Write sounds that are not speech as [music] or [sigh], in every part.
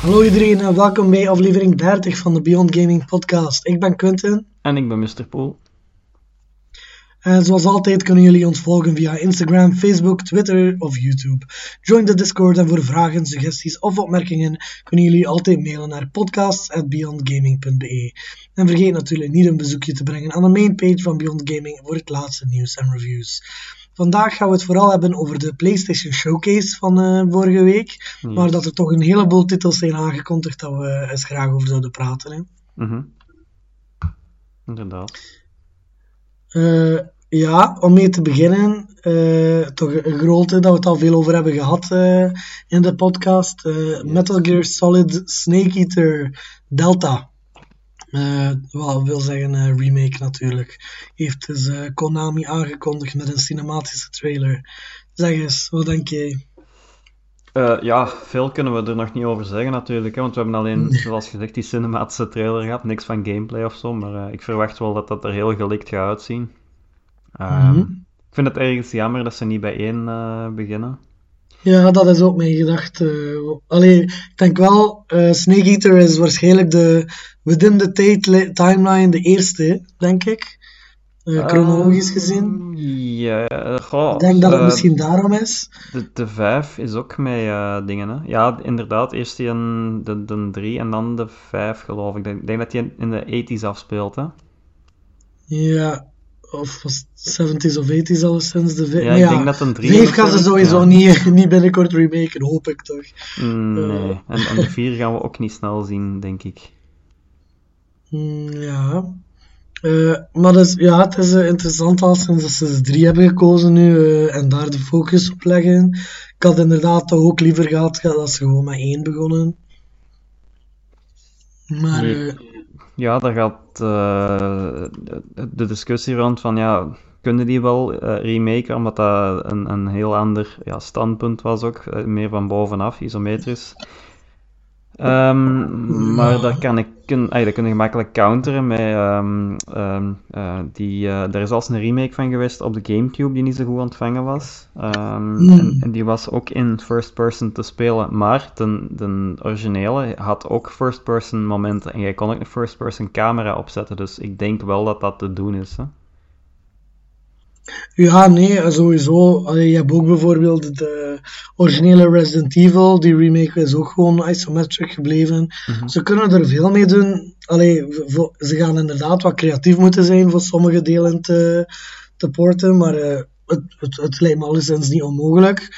Hallo iedereen en welkom bij aflevering 30 van de Beyond Gaming podcast. Ik ben Quentin En ik ben Mr. Poel. en zoals altijd kunnen jullie ons volgen via Instagram, Facebook, Twitter of YouTube. Join de Discord en voor vragen, suggesties of opmerkingen kunnen jullie altijd mailen naar podcasts@beyondgaming.be. En vergeet natuurlijk niet een bezoekje te brengen aan de mainpage van Beyond Gaming voor het laatste nieuws en reviews. Vandaag gaan we het vooral hebben over de PlayStation Showcase van eh, vorige week, maar dat er toch een heleboel titels zijn aangekondigd dat we eens graag over zouden praten. Hè. Mhm. Inderdaad. Eh, ja, om mee te beginnen, eh, toch een grote dat we het al veel over hebben gehad eh, in de podcast. Metal Gear Solid Snake Eater Delta. Eh, wat wil zeggen eh, remake natuurlijk. Heeft dus eh, Konami aangekondigd met een cinematische trailer. Zeg eens, wat denk jij? Ja, veel kunnen we er nog niet over zeggen natuurlijk, hè, want we hebben alleen, zoals gezegd, die cinematische trailer gehad, niks van gameplay of zo, maar ik verwacht wel dat dat er heel gelikt gaat uitzien. Ehm, Mhm. Ik vind het ergens jammer dat ze niet bij één beginnen. Ja, dat is ook mijn gedachte. Allee, ik denk wel, eh, Snake Eater is waarschijnlijk de within the timeline de eerste, denk ik. Eh, chronologisch gezien. Ja, eh, goh, Ik denk dat het eh, misschien daarom is. De, de 5 is ook met eh, dingen, hè? Ja, inderdaad. Eerst die een, de, de 3 en dan de 5, geloof ik. Ik denk, denk dat die in de 80s afspeelt, hè? Ja, of was het 70s of 80s al sinds de. Ja, ik denk dat een 3 Vijf gaan ze sowieso niet, [laughs] niet binnenkort remaken, hoop ik toch. Mm, Eh. Nee, en, en de 4 gaan we ook niet snel zien, denk ik. Hmm, ja. Eh, maar dus, ja, het is eh, interessant al sinds dat ze 3 hebben gekozen nu en daar de focus op leggen. Ik had inderdaad toch ook liever gehad dat ze gewoon met 1 begonnen. Maar Nee. Ja, daar gaat eh, de discussie rond van, ja, kunnen die wel eh, remaken, omdat dat een, een heel ander ja, standpunt was ook, eh, meer van bovenaf, isometrisch. Ehm, maar daar kan ik, kun, ay, dat kun je gemakkelijk counteren met, ehm, ehm, eh, die, eh, er is zelfs een remake van geweest op de Gamecube die niet zo goed ontvangen was. Hmm. en, en die was ook in first person te spelen, maar de, de originele had ook first person momenten en jij kon ook een first person camera opzetten, dus ik denk wel dat dat te doen is. Hè? Ja, nee, eh, sowieso. Allee, je hebt ook bijvoorbeeld de originele Resident Evil, die remake is ook gewoon isometric gebleven. Ze kunnen er veel mee doen. Allee, ze gaan inderdaad wat creatief moeten zijn voor sommige delen te, te porten, maar eh, het, het, het lijkt me alleszins niet onmogelijk.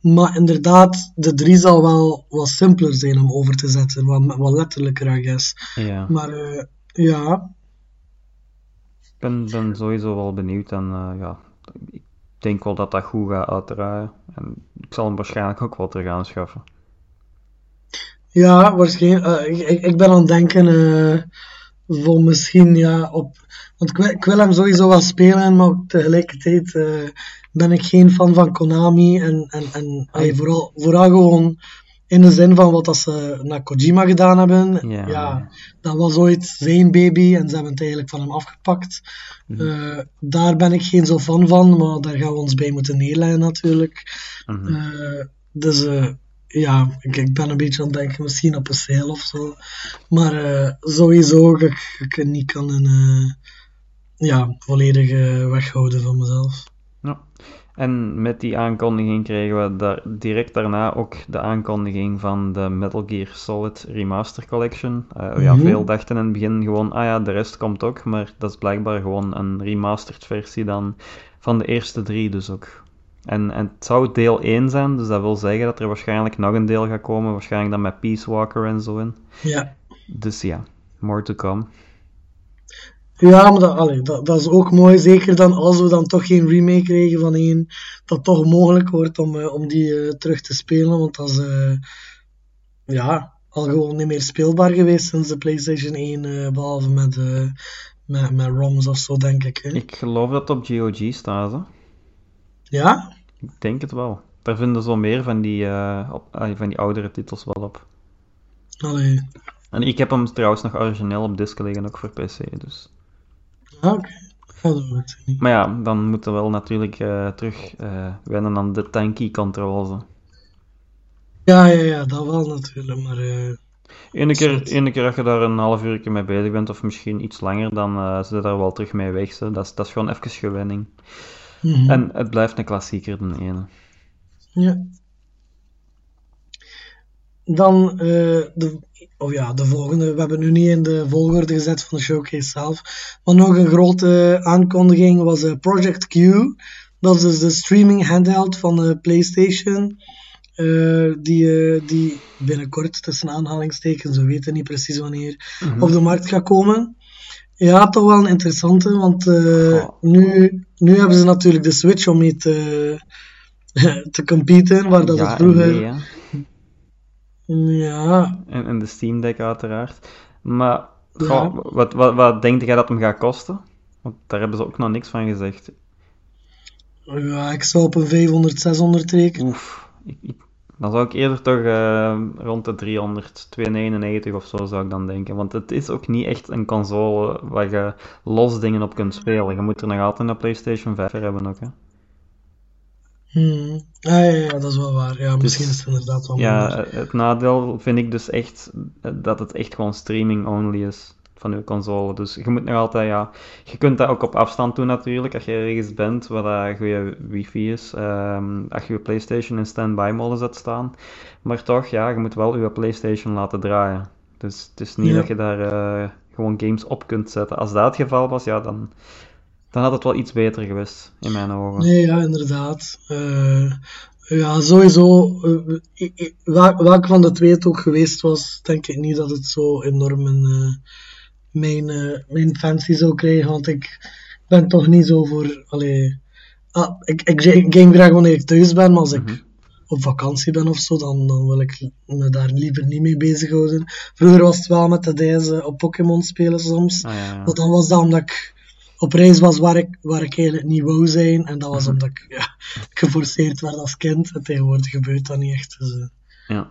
Maar inderdaad, de 3 zal wel wat simpeler zijn om over te zetten, wat, wat letterlijker, I guess. Ja, Maar eh, ja, ben, ben sowieso wel benieuwd en eh, ja, ik denk wel dat dat goed gaat uitdraaien. En ik zal hem waarschijnlijk ook wel terug aanschaffen. Ja, waarschijnlijk. eh, ik, ik, ben aan het denken eh, voor misschien ja, op. Want ik wil, ik wil hem sowieso wel spelen, maar tegelijkertijd ben ik geen fan van Konami. En, en, en vooral, vooral gewoon in de zin van wat dat ze naar Kojima gedaan hebben. Ja. dat was ooit zijn baby en ze hebben het eigenlijk van hem afgepakt. Eh, daar ben ik geen zo fan van, maar daar gaan we ons bij moeten neerleggen natuurlijk. Mhm. Eh, dus eh, ja, ik, ik ben een beetje aan het denken misschien op een sale of zo. Maar sowieso ik, ik het niet kan een, ja, volledig weghouden van mezelf. En met die aankondiging kregen we daar, direct daarna ook de aankondiging van de Metal Gear Solid Remaster Collection. Eh, ja, Mhm. veel dachten in het begin gewoon, ah ja, de rest komt ook, maar dat is blijkbaar gewoon een remastered versie dan van de eerste drie dus ook. En, en het zou deel 1 zijn, dus dat wil zeggen dat er waarschijnlijk nog een deel gaat komen, waarschijnlijk dan met Peace Walker en zo in. Ja, Dus ja, more to come. Ja, maar dat, allee, dat, dat is ook mooi. Zeker dan als we dan toch geen remake krijgen van één, dat toch mogelijk wordt om, eh, om die eh, terug te spelen. Want dat is eh, ja, al gewoon niet meer speelbaar geweest sinds de PlayStation 1, eh, behalve met, met, met ROMs of zo, denk ik. Hè. Ik geloof dat het op GOG staat, hè. Ja? Ik denk het wel. Daar vinden ze wel meer van die, op, ah, van die oudere titels wel op. Allee. En ik heb hem trouwens nog origineel op disc liggen, ook voor PC, dus... Ah, Oké. Ja, dat weet ik niet. Maar ja, dan moeten we wel natuurlijk eh, terug eh, wennen aan de tanky controls. Ja, ja, ja, dat wel natuurlijk, maar... eh, Ene keer, ene keer als je daar een half uur mee bezig bent, of misschien iets langer, dan eh zit je daar wel terug mee weg. Zo. Dat, is, dat is gewoon even gewenning. mhm. En het blijft een klassieker, de ene. Ja. Dan eh, de, of ja, de volgende. We hebben nu niet in de volgorde gezet van de showcase zelf. Maar nog een grote aankondiging was eh, Project Q. Dat is dus de streaming handheld van de PlayStation. eh, die, eh, die binnenkort, tussen aanhalingstekens, we weten niet precies wanneer, op de markt gaat komen. Ja, toch wel een interessante, want nu, nu hebben ze natuurlijk de Switch om mee te, [laughs] te competen, waar dat ja, het vroeger... nee. Ja, En, en de Steam Deck uiteraard. Maar goh, Ja. wat, wat, wat denk jij dat hem gaat kosten? Want daar hebben ze ook nog niks van gezegd. ja, ik zou op een 500, 600 rekenen. Oef, ik, ik- dan zou ik eerder toch eh, rond de 300, 299 of zo zou ik dan denken. Want het is ook niet echt een console waar je los dingen op kunt spelen. Je moet er nog altijd een PlayStation 5 voor hebben ook, hè. Hmm. Ah, ja, ja, dat is wel waar. Ja, misschien is het inderdaad wel Dus Ja, minder. eh, het nadeel vind ik dus echt eh, dat het echt gewoon streaming only is van je console. Dus je moet nog altijd, ja, je kunt dat ook op afstand doen natuurlijk, als je ergens bent waar dat goede wifi is, ehm, als je je PlayStation in standby mode zet staan. Maar toch, ja, je moet wel je PlayStation laten draaien. Dus het is niet Ja. dat je daar eh, gewoon games op kunt zetten. Als dat het geval was, ja, dan, dan had het wel iets beter geweest, in mijn ogen. Nee, ja, inderdaad. Eh, ja, sowieso. eh, i- i- wel- welke van de twee het ook geweest was, denk ik niet dat het zo enorm een, eh, mijn, mijn fancy zou krijgen. Want ik ben toch niet zo voor. Allee, ah, ik, ik game graag wanneer ik thuis ben, maar als ik Mhm. op vakantie ben of zo, dan, dan wil ik me daar liever niet mee bezighouden. Vroeger was het wel met de dijzen op Pokémon spelen soms. Ah, ja, ja. Maar dan was dat omdat ik op reis was waar ik, waar ik eigenlijk niet wou zijn. En dat was omdat ik ja, geforceerd werd als kind. En tegenwoordig gebeurt dat niet echt. Dus, eh, Ja.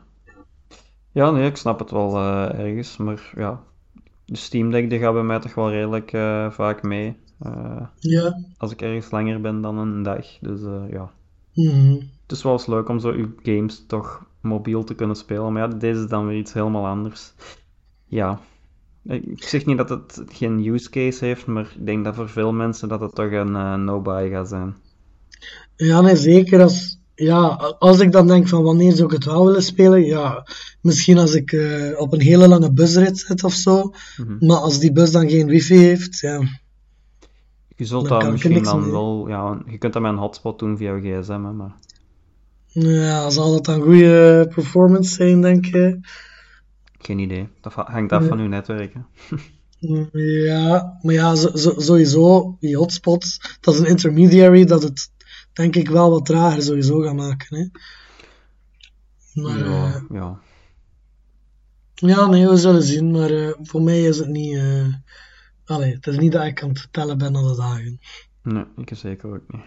Ja, nee, ik snap het wel eh, ergens, maar ja, de Steam Deck die gaat bij mij toch wel redelijk eh, vaak mee. ja. als ik ergens langer ben dan een dag. Dus ja, Mhm. het is wel eens leuk om zo uw games toch mobiel te kunnen spelen, maar ja, deze is dan weer iets helemaal anders. Ja, ik zeg niet dat het geen use case heeft, maar ik denk dat voor veel mensen dat het toch een eh, no-buy gaat zijn. Ja, nee, zeker. Als, ja, als ik dan denk van wanneer zou ik het wel willen spelen, ja, misschien als ik eh, op een hele lange busrit zit of zo. Mhm. Maar als die bus dan geen wifi heeft, ja, Je zult Dan dat misschien dan mee. wel, ja, je kunt dat met een hotspot doen via je gsm, hè, maar... ja, zal dat dan goede performance zijn, denk je? Geen idee. Dat hangt af van uw netwerk. Hè. [laughs] Ja, maar ja, sowieso, die hotspots, dat is een intermediary dat het, denk ik, wel wat trager sowieso gaat maken. Hè. Maar ja, ja, ja. ja, nee, we zullen zien. Maar eh, voor mij is het niet, eh allee, het is niet dat ik aan het tellen ben de dagen. Nee, ik zeker ook niet.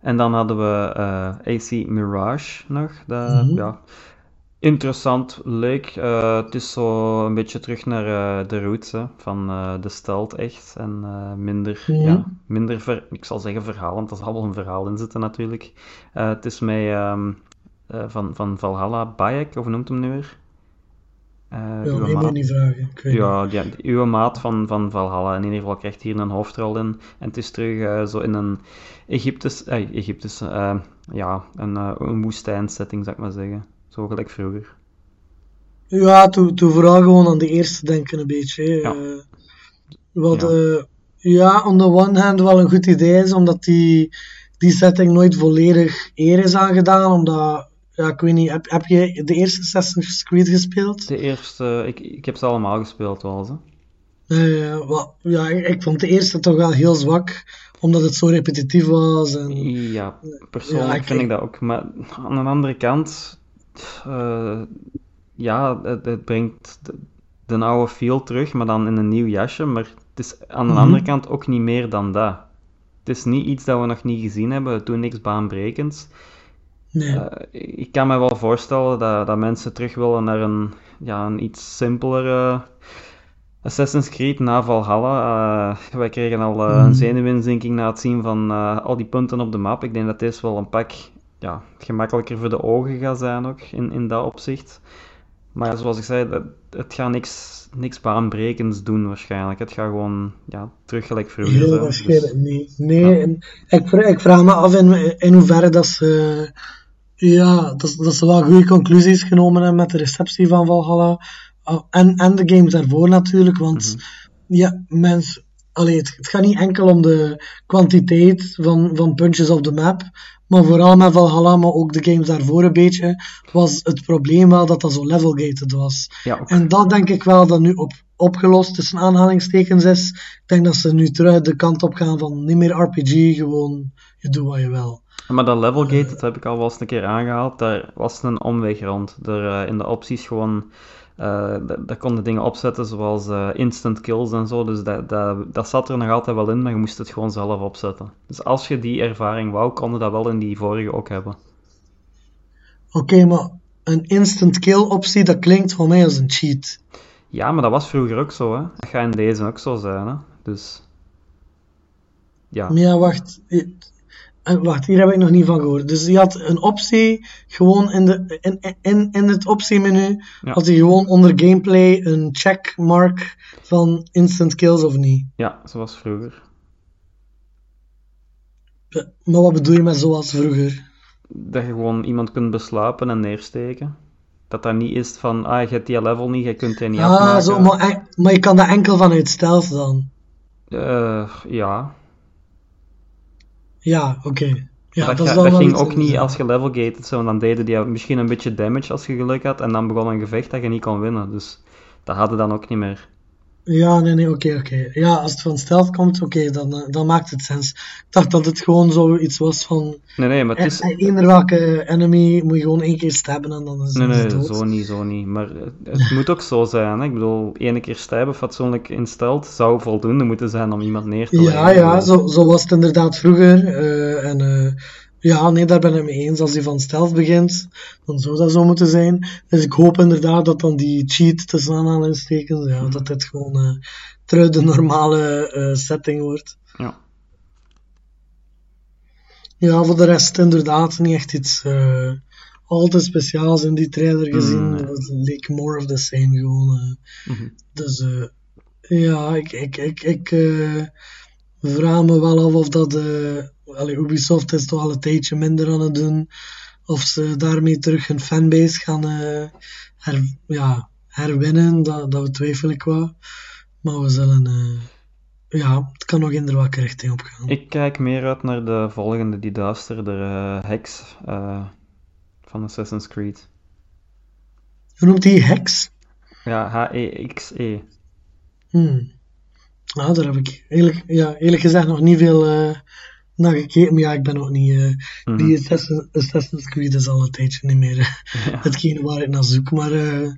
En dan hadden we eh, AC Mirage nog. Dat, Mhm. ja, interessant, leuk. Eh, het is zo een beetje terug naar eh, de roots hè, van de stealth echt. En minder, Mhm. ja, minder ver, ik zal zeggen verhaal, want er zal wel een verhaal in zitten natuurlijk. Het is mij ehm, eh, van, van Valhalla Bayek, of noemt hem nu weer? Eh, uw mij moet maat. niet vragen. Ik weet niet. Ja, ja, uw maat van, van Valhalla in ieder geval krijgt hier een hoofdrol in. En het is terug eh, zo in een Egyptisch, eh, Egyptisch eh, ja, een, uh, een woestijnsetting zou ik maar zeggen. Zo gelijk vroeger. Ja, toen vooral gewoon aan de eerste denken een beetje. Ja. Eh, wat, Ja. ja. ja, on the one hand wel een goed idee is, omdat die, die setting nooit volledig eer is aangedaan, omdat ja, ik weet niet, heb, heb je de eerste Assassin's Creed gespeeld? De eerste, ik, ik heb ze allemaal gespeeld wel, ze. Wel, ja, ik, ik vond de eerste toch wel heel zwak, omdat het zo repetitief was. En, Ja, persoonlijk Ja, ik- vind ik dat ook. Maar aan de andere kant, eh, ja, het, het brengt de, de oude feel terug, maar dan in een nieuw jasje. Maar het is aan de Mhm. andere kant ook niet meer dan dat. Het is niet iets dat we nog niet gezien hebben. Het doet niks baanbrekends. Nee. Eh, ik kan me wel voorstellen dat, dat mensen terug willen naar een, ja, een iets simpelere Assassin's Creed na Valhalla. Eh, wij kregen al eh, Mhm. een zenuwinzinking na het zien van al die punten op de map. Ik denk dat deze wel een pak ja, gemakkelijker voor de ogen gaat zijn ook, in, in dat opzicht. Maar zoals ik zei, het gaat niks, niks baanbrekends doen waarschijnlijk. Het gaat gewoon ja, terug gelijk vroeger Heel zijn. waarschijnlijk Dus. Nee, Ja. en ik, ik vraag me af in, in hoeverre dat ze, ja, dat, dat ze wel goede conclusies genomen hebben met de receptie van Valhalla. Ah, En, en de games daarvoor natuurlijk, want ja, mens, allee, het, het gaat niet enkel om de kwantiteit van, van puntjes op de map, maar vooral met Valhalla, maar ook de games daarvoor een beetje, was het probleem wel dat dat zo level-gated was. ja. En dat denk ik wel dat nu op, opgelost tussen aanhalingstekens is. Ik denk dat ze nu terug de kant op gaan van niet meer RPG, gewoon je doet wat je wil. Maar dat levelgate, dat heb ik al wel eens een keer aangehaald, daar was een omweg rond. Er, eh, in de opties gewoon, eh da- daar konden dingen opzetten zoals eh, instant kills en zo, dus dat, dat, dat zat er nog altijd wel in, maar je moest het gewoon zelf opzetten. Dus als je die ervaring wou, kon je dat wel in die vorige ook hebben. Oké, maar een instant kill optie, dat klinkt voor mij als een cheat. Ja, maar dat was vroeger ook zo, hè. Dat gaat in deze ook zo zijn, hè. Dus... Ja. Maar ja, wacht. Eh, Wacht, hier heb ik nog niet van gehoord. Dus je had een optie, gewoon in, de, in, in, in het optiemenu, Ja. had je gewoon onder gameplay een checkmark van instant kills of niet. Ja, zoals vroeger. Eh, Maar wat bedoel je met zoals vroeger? Dat je gewoon iemand kunt besluipen en neersteken. Dat dat niet is van, ah, je hebt die level niet, je kunt die niet Ah, afmaken. zo, maar, en- maar je kan dat enkel vanuit stealth dan. Eh, ja. Ja, oké. Ja, dat ga- ging ook niet als je level gated zo, dan deden die misschien een beetje damage als je geluk had, en dan begon een gevecht dat je niet kon winnen. Dus dat hadden dan ook niet meer. Ja, nee, nee, oké, oké. Ja, als het van stealth komt, oké, dan, eh, dan maakt het sens. Ik dacht dat het gewoon zoiets was van... Nee, nee, maar het eh, is... eh, Eender welke enemy moet je gewoon één keer stabben en dan is Nee, het nee, dood. zo niet, zo niet. Maar het, [laughs] moet ook zo zijn. Hè? Ik bedoel, ene keer stijven fatsoenlijk instelt zou voldoende moeten zijn om iemand neer te leggen. Ja, ja, zo, zo was het inderdaad vroeger. en eh, ja, nee, daar ben ik mee eens. Als hij van stealth begint, dan zou dat zo moeten zijn. Dus ik hoop inderdaad dat dan die cheat tussen aanhalingstekens, ja, Mhm. dat dit gewoon eh terug de normale eh, setting wordt. Ja. Ja, voor de rest inderdaad niet echt iets eh al te speciaals in die trailer gezien. nee. Het leek more of the same gewoon. Mhm. Dus ja, ik, ik, ik, ik vraag me wel af of dat. Allee, Ubisoft is toch al een tijdje minder aan het doen. Of ze daarmee terug hun fanbase gaan eh, her, ja, herwinnen. Dat, dat betwijfel ik wel. Maar we zullen. eh, ja, het kan nog in de welke richting op gaan. Ik kijk meer uit naar de volgende, die duisterder eh Hex van Assassin's Creed. Hoe noemt die Hex? Ja, H-E-X-E. Hmm. Nou, daar heb ik eerlijk, ja, eerlijk gezegd nog niet veel naar gekeken. Maar ja, ik ben nog niet. eh, Mhm. Die Assassin- Assassin's Creed is al een tijdje niet meer eh, Ja. [laughs] hetgene waar ik naar zoek. Maar eh,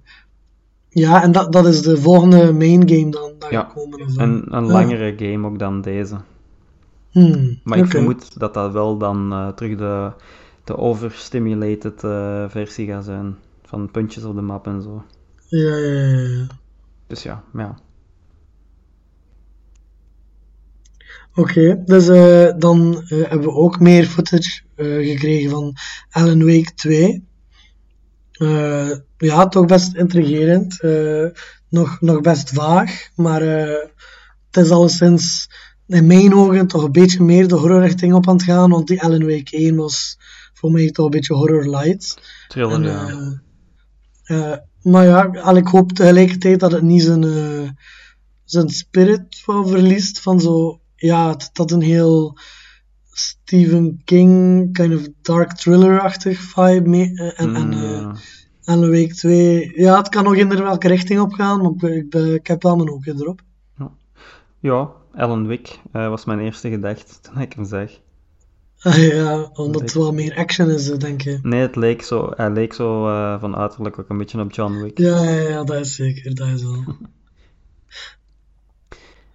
ja, en dat, dat is de volgende main game dan. Dat Ja, gaat komen, of, Een, een langere game ook dan deze. Hmm, Maar ik vermoed dat dat wel dan terug de, de overstimulated versie gaat zijn. Van puntjes op de map en zo. Ja, ja, ja, ja. Dus ja, ja. Oké, dus eh, dan eh, hebben we ook meer footage eh, gekregen van Alan Wake 2. Eh, ja, toch best intrigerend. Nog, nog best vaag, maar het is alleszins in mijn ogen toch een beetje meer de horrorrichting op aan het gaan, want die Alan Wake 1 was voor mij toch een beetje horror light. Thriller, ja. maar ja, al, ik hoop tegelijkertijd dat het niet zijn, zijn spirit verliest van zo, ja, dat dat een heel Stephen King, kind of dark thriller-achtig vibe. mee- eh, en, en, eh, Ja. Alan Wake 2, ja, het kan nog in welke richting op gaan, maar ik, ben- ik, heb wel mijn ogen erop. Ja, Alan Wick eh, was mijn eerste gedachte toen ik hem zag. [laughs] Ja, omdat het wel meer action is, eh, denk je. Nee, het leek zo, hij leek zo eh, van uiterlijk ook een beetje op John Wick. Ja, ja, ja, dat is zeker, dat is wel. [laughs]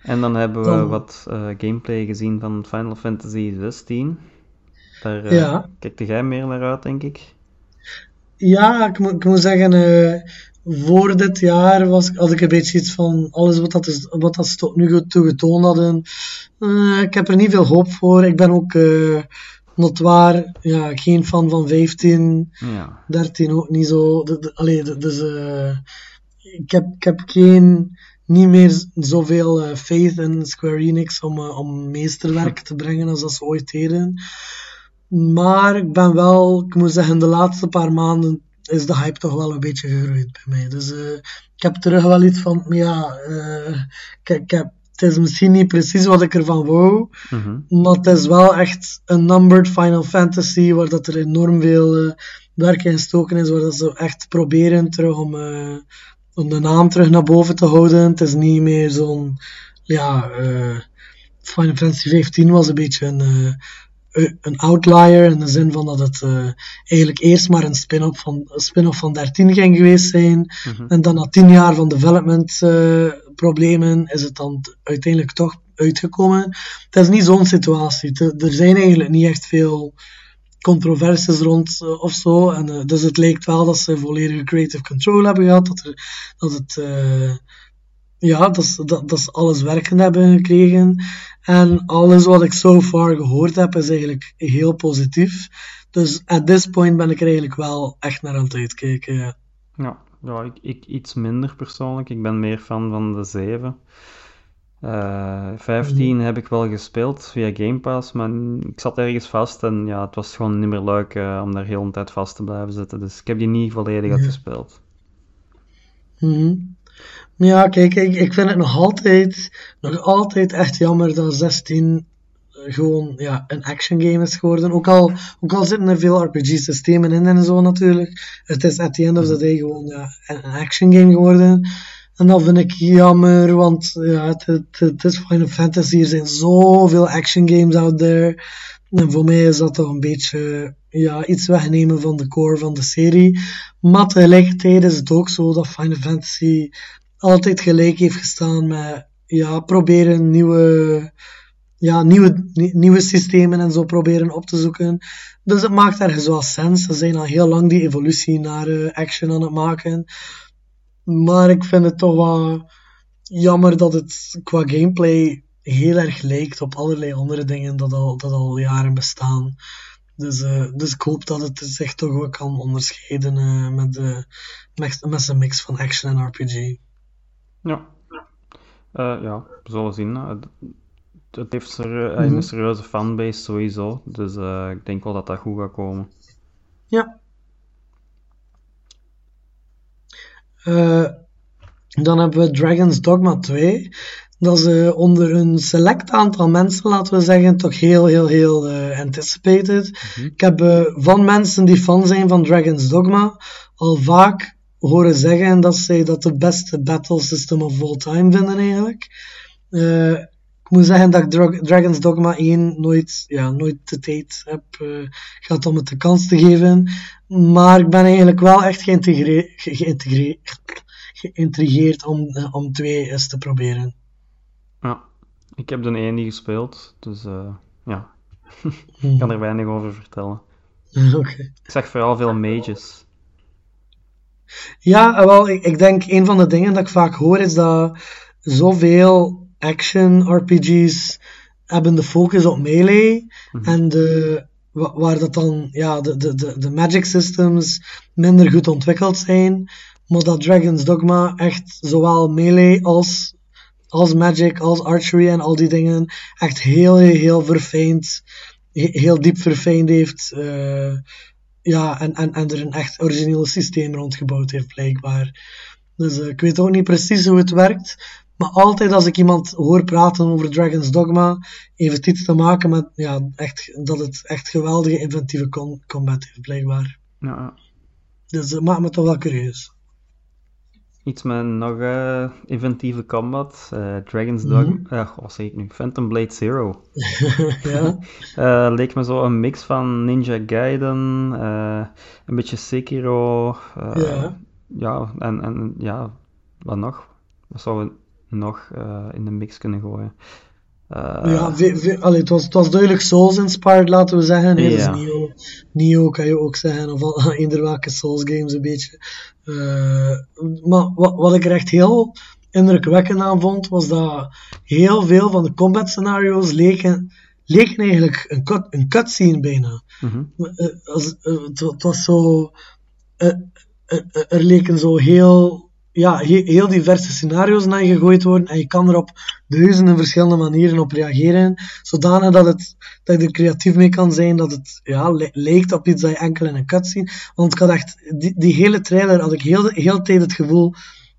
En dan hebben we Dan- wat eh, gameplay gezien van Final Fantasy XVI. Daar eh, Ja. kijkte jij meer naar uit, denk ik. Ja, ik moet, ik moet zeggen, eh, voor dit jaar was, had ik een beetje iets van alles wat, dat is, wat dat ze tot nu toe getoond hadden. ik heb er niet veel hoop voor. Ik ben ook notwaar ja, geen fan van 15. Ja. 13 ook niet zo. De, de- allee, de- dus ik, heb, ik heb geen, niet meer zoveel eh, faith in Square Enix om, eh, om meesterwerk te brengen als dat ze ooit deden. Maar ik ben wel, ik moet zeggen, de laatste paar maanden is de hype toch wel een beetje gegroeid bij mij. Dus eh, ik heb terug wel iets van, ja, ik, ik heb, het is misschien niet precies wat ik ervan wou. Mhm. Maar het is wel echt een numbered Final Fantasy, waar dat er enorm veel werk in gestoken is, waar dat ze echt proberen terug om, om de naam terug naar boven te houden. Het is niet meer zo'n, ja, eh, Final Fantasy 15 was een beetje een, eh, een outlier in de zin van dat het eh, eigenlijk eerst maar een spin-off van, spin-off van 13 ging geweest zijn. En dan na 10 jaar van development problemen is het dan uiteindelijk toch uitgekomen. Het is niet zo'n situatie. Te- er zijn eigenlijk niet echt veel controversies rond eh, of zo. En, eh, dus het lijkt wel dat ze volledige creative control hebben gehad. Dat, dat het eh, ja, dat, ze- dat, dat alles werken hebben gekregen. En alles wat ik so far gehoord heb, is eigenlijk heel positief. Dus at this point ben ik er eigenlijk wel echt naar aan het uitkijken. Ja. Ja, ik, iets minder persoonlijk. Ik ben meer fan van de 7. Eh 15 heb ik wel gespeeld via Game Pass, maar ik zat ergens vast en ja, het was gewoon niet meer leuk eh, om daar heel de tijd vast te blijven zitten. Dus ik heb die niet volledig uitgespeeld. Mhm. Ja, kijk, ik, ik vind het nog altijd, nog altijd echt jammer dat 16 eh, gewoon ja, een action game is geworden. Ook al, ook al zitten er veel RPG-systemen in en zo natuurlijk. Het is at the end of the day gewoon ja, een een action game geworden. En dat vind ik jammer, want ja, het, het, het is Final Fantasy. Er zijn zoveel action games out there. En voor mij is dat toch een beetje ja, iets wegnemen van de core van de serie. Maar tegelijkertijd is het ook zo dat Final Fantasy altijd gelijk heeft gestaan met ja, proberen nieuwe, ja, nieuwe, nie- nieuwe systemen en zo proberen op te zoeken. Dus het maakt ergens wel sens. Ze zijn al heel lang die evolutie naar eh, action aan het maken. Maar ik vind het toch wel jammer dat het qua gameplay heel erg lijkt op allerlei andere dingen dat al, dat al jaren bestaan. Dus, eh, dus ik hoop dat het zich toch wel kan onderscheiden eh, met, de, met, met zijn mix van action en RPG. Ja. Eh, ja, we zullen zien. Het, het heeft eh, Mhm. een serieuze fanbase sowieso, dus ik denk wel dat dat goed gaat komen. Ja. Eh, dan hebben we Dragon's Dogma 2. Dat is eh, onder een select aantal mensen, laten we zeggen, toch heel, heel, heel eh, anticipated. Ik heb eh, van mensen die fan zijn van Dragon's Dogma al vaak horen zeggen dat zij dat de beste battle system of all time vinden eigenlijk. Ik moet zeggen dat ik Dra- Dragon's Dogma 1 nooit, ja, nooit de tijd heb eh, gehad om het de kans te geven. Maar ik ben eigenlijk wel echt geïntegre- ge- geïntegre- geïntrigeerd om, eh, om 2 eens te proberen. Ja, ik heb de 1 niet gespeeld, dus eh, ja, [laughs] ik kan er weinig over vertellen. [laughs] Oké. Ik zag vooral veel mages. Ja, wel, ik, ik denk een van de dingen dat ik vaak hoor is dat zoveel action RPG's hebben de focus op melee en de, wa- waar dat dan ja, de, de, de, de magic systems minder goed ontwikkeld zijn, maar dat Dragon's Dogma echt zowel melee als, als magic, als archery en al die dingen echt heel, heel, heel verfijnd, he- heel diep verfijnd heeft. eh, ja, en, en, en er een echt origineel systeem rondgebouwd heeft, blijkbaar. Dus eh, ik weet ook niet precies hoe het werkt. Maar altijd als ik iemand hoor praten over Dragon's Dogma, heeft het iets te maken met ja, echt, dat het echt geweldige inventieve com- combat heeft, blijkbaar. Ja, Dus dat maakt me toch wel curieus. iets met nog eh, inventieve combat. eh, Dragon's Dogma. eh, wat zeg ik nu? Phantom Blade Zero. [laughs] [laughs] ja, Eh, leek me zo een mix van Ninja Gaiden, een beetje Sekiro. Ja. ja, en, en ja, wat nog? Wat we nog eh, in de mix kunnen gooien? Eh, ja ve- ve- allee, het, was, het was duidelijk Souls-inspired, laten we zeggen. Ja. Dus Neo, kan je ook zeggen, of al- [laughs] eender welke Souls-games een beetje. Eh, maar wat, wat ik er echt heel indrukwekkend aan vond, was dat heel veel van de combat-scenario's leken, leken eigenlijk een, cut, een cutscene bijna. Eh, als, het, het was zo. er leken zo heel. Ja, he- heel diverse scenario's naar gegooid worden en je kan er op duizenden verschillende manieren op reageren, zodanig dat, het, dat je er creatief mee kan zijn, dat het ja, li- lijkt op iets dat je enkel in een cutscene... Want ik had echt... Die, die hele trailer had ik heel heel tijd het gevoel,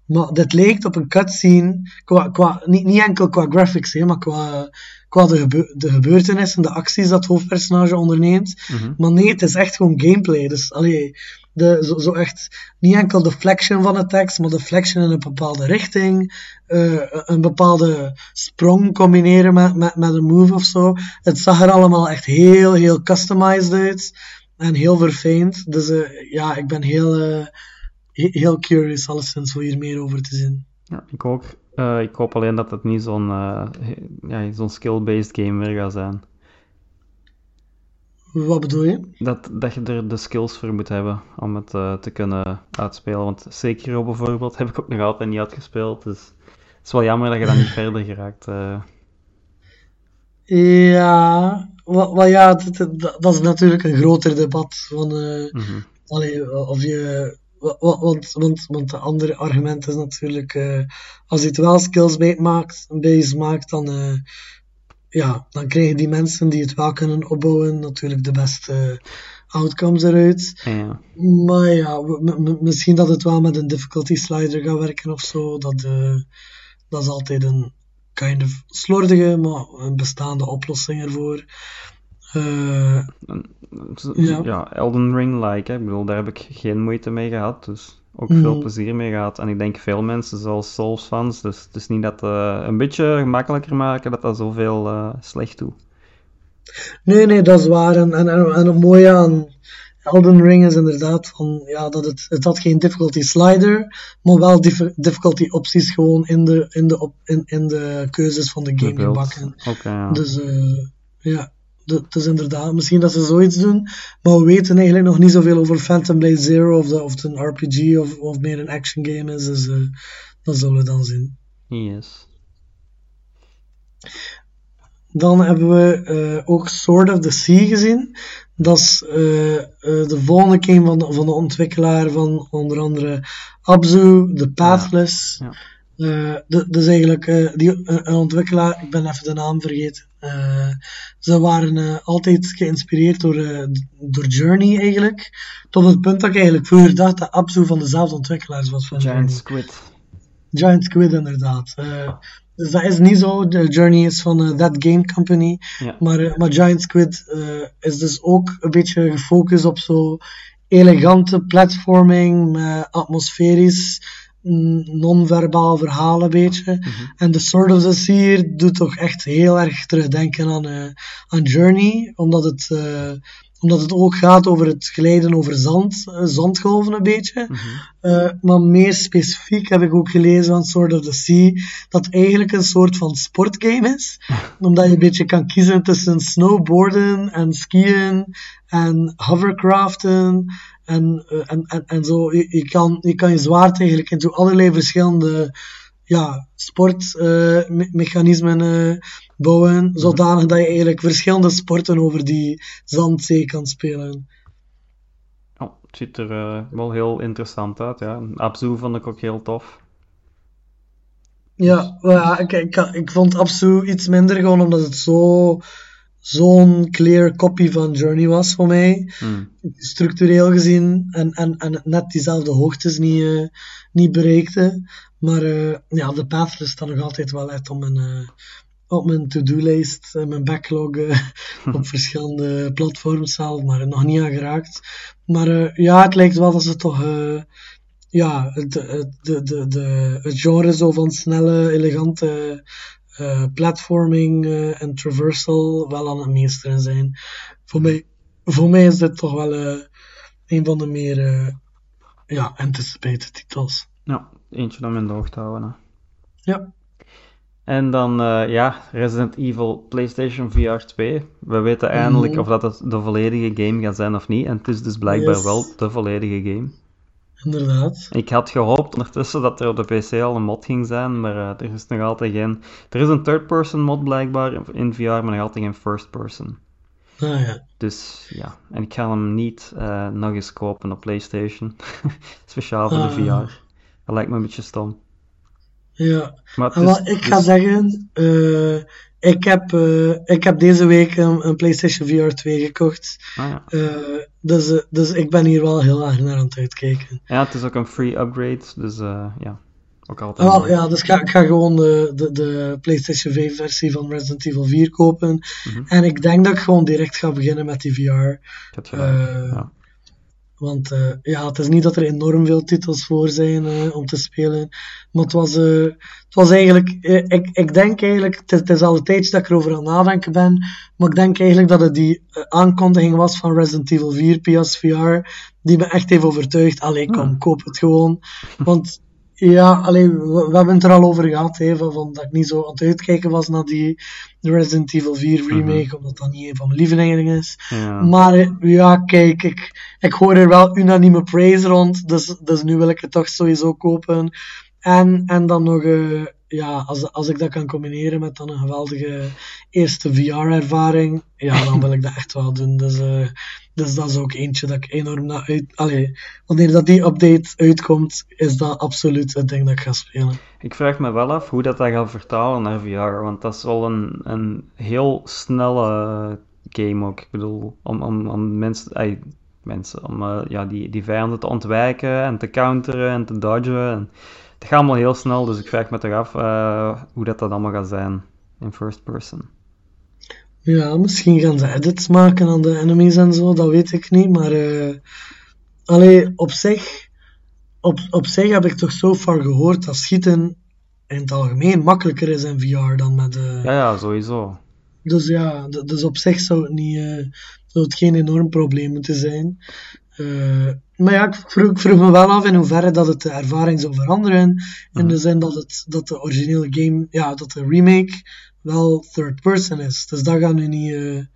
maar dit lijkt op een cutscene, qua, qua, niet, niet enkel qua graphics, hè, maar qua, qua de, gebe- de gebeurtenissen, de acties dat het hoofdpersonage onderneemt. Mhm. Maar nee, het is echt gewoon gameplay. Dus allee, zo, zo echt niet enkel de flexion van de tekst, maar de flexion in een bepaalde richting, eh, een bepaalde sprong combineren met, met, met een move of zo. Het zag er allemaal echt heel, heel customized uit en heel verfijnd. Dus eh, ja, ik ben heel, eh, he- heel curious alleszins om hier meer over te zien. Ja, ik ook. Ik hoop alleen dat het niet zo'n ja, zo'n skill-based game meer gaat zijn. Wat bedoel je? Dat, dat je er de skills voor moet hebben om het eh, te kunnen uitspelen. Want Sekiro bijvoorbeeld [laughs] heb ik ook nog altijd niet uitgespeeld. Dus het is wel jammer dat je dan niet [laughs] verder geraakt. eh. Ja, wa- wa- ja dat, dat, dat is natuurlijk een groter debat. Van. Allee, of je, wa- wa- want, want, want de andere argument is natuurlijk, als je het wel skills-based maakt, based maakt dan, ja, dan krijgen die mensen die het wel kunnen opbouwen natuurlijk de beste outcomes eruit. Ja. Maar ja, misschien dat het wel met een difficulty slider gaat werken of zo, dat, eh, dat is altijd een kind of slordige, maar een bestaande oplossing ervoor. Eh, Ja. ja. Elden Ring-like. Ik bedoel, daar heb ik geen moeite mee gehad. Dus ook Mhm. veel plezier mee gehad. En ik denk veel mensen, zoals Souls-fans. Dus het is niet dat eh, een beetje gemakkelijker maken dat dat zoveel eh, slecht doet. Nee, nee, dat is waar. En, en, en, het mooie aan Elden Ring is inderdaad van, ja, dat het, het had geen difficulty slider, maar wel dif- difficulty opties gewoon in de, in de, op, in, in de keuzes van de game gebakken. Ja. Dus eh, ja, dat is inderdaad, misschien dat ze zoiets doen, maar we weten eigenlijk nog niet zoveel over Phantom Blade Zero, of, de, of het een RPG of, of meer een action game is, dus eh, dat zullen we dan zien. Yes. Dan hebben we eh, ook Sword of the Sea gezien. Dat is eh, de volgende game van de, van de ontwikkelaar van onder andere Abzu, The Pathless. Ja. Eh, de- dus eigenlijk die, een ontwikkelaar, ik ben even de naam vergeten. Eh, ze waren eh, altijd geïnspireerd door, eh, door Journey eigenlijk. Tot het punt dat ik eigenlijk vroeger dacht dat Abzu van dezelfde ontwikkelaars was. Van Giant. Squid. Giant Squid inderdaad. Dus dat is niet zo. De Journey is van That Game Company. Ja. Maar, maar Giant Squid is dus ook een beetje gefocust op zo elegante platforming, atmosferisch, non-verbaal verhaal een beetje. En The Sword of the Sea hier doet toch echt heel erg terugdenken aan, eh, aan Journey, omdat het, eh, omdat het ook gaat over het glijden over zand, eh, zandgolven een beetje. Eh, maar meer specifiek heb ik ook gelezen van Sword of the Sea, dat eigenlijk een soort van sportgame is. [laughs] Omdat je een beetje kan kiezen tussen snowboarden en skiën en hovercraften en, eh, en, en, en zo. Je, je, kan, je kan je zwaard eigenlijk in allerlei verschillende ja, sportmechanismen bouwen, zodanig dat je eigenlijk verschillende sporten over die zandzee kan spelen. Oh, het ziet er eh, wel heel interessant uit, ja. Abzu vond ik ook heel tof. Ja, ja ik, ik, ik vond Absu iets minder gewoon omdat het zo, zo'n clear copy van Journey was voor mij. Hmm. Structureel gezien. En, en, en net diezelfde hoogtes niet, eh, niet bereikte. Maar eh, ja, de Pathless staat nog altijd wel uit op mijn, eh, op mijn to-do-lijst. en mijn backlog eh, op verschillende platforms zelf. Maar nog niet aan geraakt. Maar eh, ja, het lijkt wel dat ze toch... eh, ja, het, het, de, de, de, het genre zo van snelle, elegante eh, platforming eh, en traversal wel aan het meesteren zijn. Voor mij, voor mij is dit toch wel eh, een van de meer eh, ja, anticipated titels. Ja, eentje om in de oog te houden. Hè. Ja, En dan, eh, ja, Resident Evil PlayStation VR 2. We weten eindelijk Mhm. of dat het de volledige game gaat zijn of niet. En het is dus blijkbaar Yes. wel de volledige game. inderdaad. Ik had gehoopt ondertussen dat er op de PC al een mod ging zijn, maar eh, er is nog altijd geen... Er is een third-person mod blijkbaar in VR, maar nog altijd geen first-person. Ah ja. Dus ja, en ik ga hem niet eh, nog eens kopen op PlayStation. [laughs] Speciaal voor de Ah. VR. Dat lijkt me een beetje stom. Ja, Maar is- wat ik ga dus- zeggen, eh, ik, heb, eh, ik heb deze week een, een PlayStation VR 2 gekocht. Ah, ja. Eh, dus, dus ik ben hier wel heel erg naar aan het uitkijken. ja, het is ook een free upgrade, dus ja, ook altijd. Mooi. ja, dus ik ga, ik ga gewoon de, de, de PlayStation 5 versie van Resident Evil 4 kopen. Mhm. En ik denk dat ik gewoon direct ga beginnen met die VR. Gelijk. ja. Want eh, ja, het is niet dat er enorm veel titels voor zijn eh, om te spelen. Maar het was, eh, het was eigenlijk, eh, ik, ik denk eigenlijk, het is, het is al een tijdje dat ik erover aan het nadenken ben. Maar ik denk eigenlijk dat het die aankondiging was van Resident Evil 4 PSVR. Die me echt heeft overtuigd. Allee, kom, Hmm. koop het gewoon. Want ja, allee, we, we hebben het er al over gehad. Hè, van, van dat ik niet zo aan het uitkijken was naar die Resident Evil 4 remake. Omdat dat niet een van mijn lievelingen is. Ja. Maar eh, ja, kijk, ik, ik hoor er wel unanieme praise rond, dus, dus nu wil ik het toch sowieso kopen. En, en dan nog, eh, ja, als, als ik dat kan combineren met dan een geweldige eerste VR-ervaring, ja, dan wil ik dat echt wel doen. Dus, eh, dus dat is ook eentje dat ik enorm naar uit... Allee, wanneer dat die update uitkomt, is dat absoluut het ding dat ik ga spelen. Ik vraag me wel af hoe dat, dat gaat vertalen naar VR, want dat is wel een, een heel snelle game ook. Ik bedoel, om, om, om mensen, mensen om eh, ja, die, die vijanden te ontwijken en te counteren en te dodgen. En het gaat allemaal heel snel, dus ik vraag me toch af eh, hoe dat, dat allemaal gaat zijn in first person. Ja, misschien gaan ze edits maken aan de enemies en zo, dat weet ik niet. Maar eh allee, op zich, op, op zich heb ik toch zo far gehoord dat schieten in het algemeen makkelijker is in VR dan met de. Ja, ja, sowieso. Dus ja, dus op zich zou het, niet, eh, zou het geen enorm probleem moeten zijn. Eh, maar ja, ik vroeg, ik vroeg me wel af in hoeverre dat het de ervaring zou veranderen. In Mhm. de zin dat, het, dat de originele game, ja, dat de remake wel third person is. Dus dat gaat nu niet.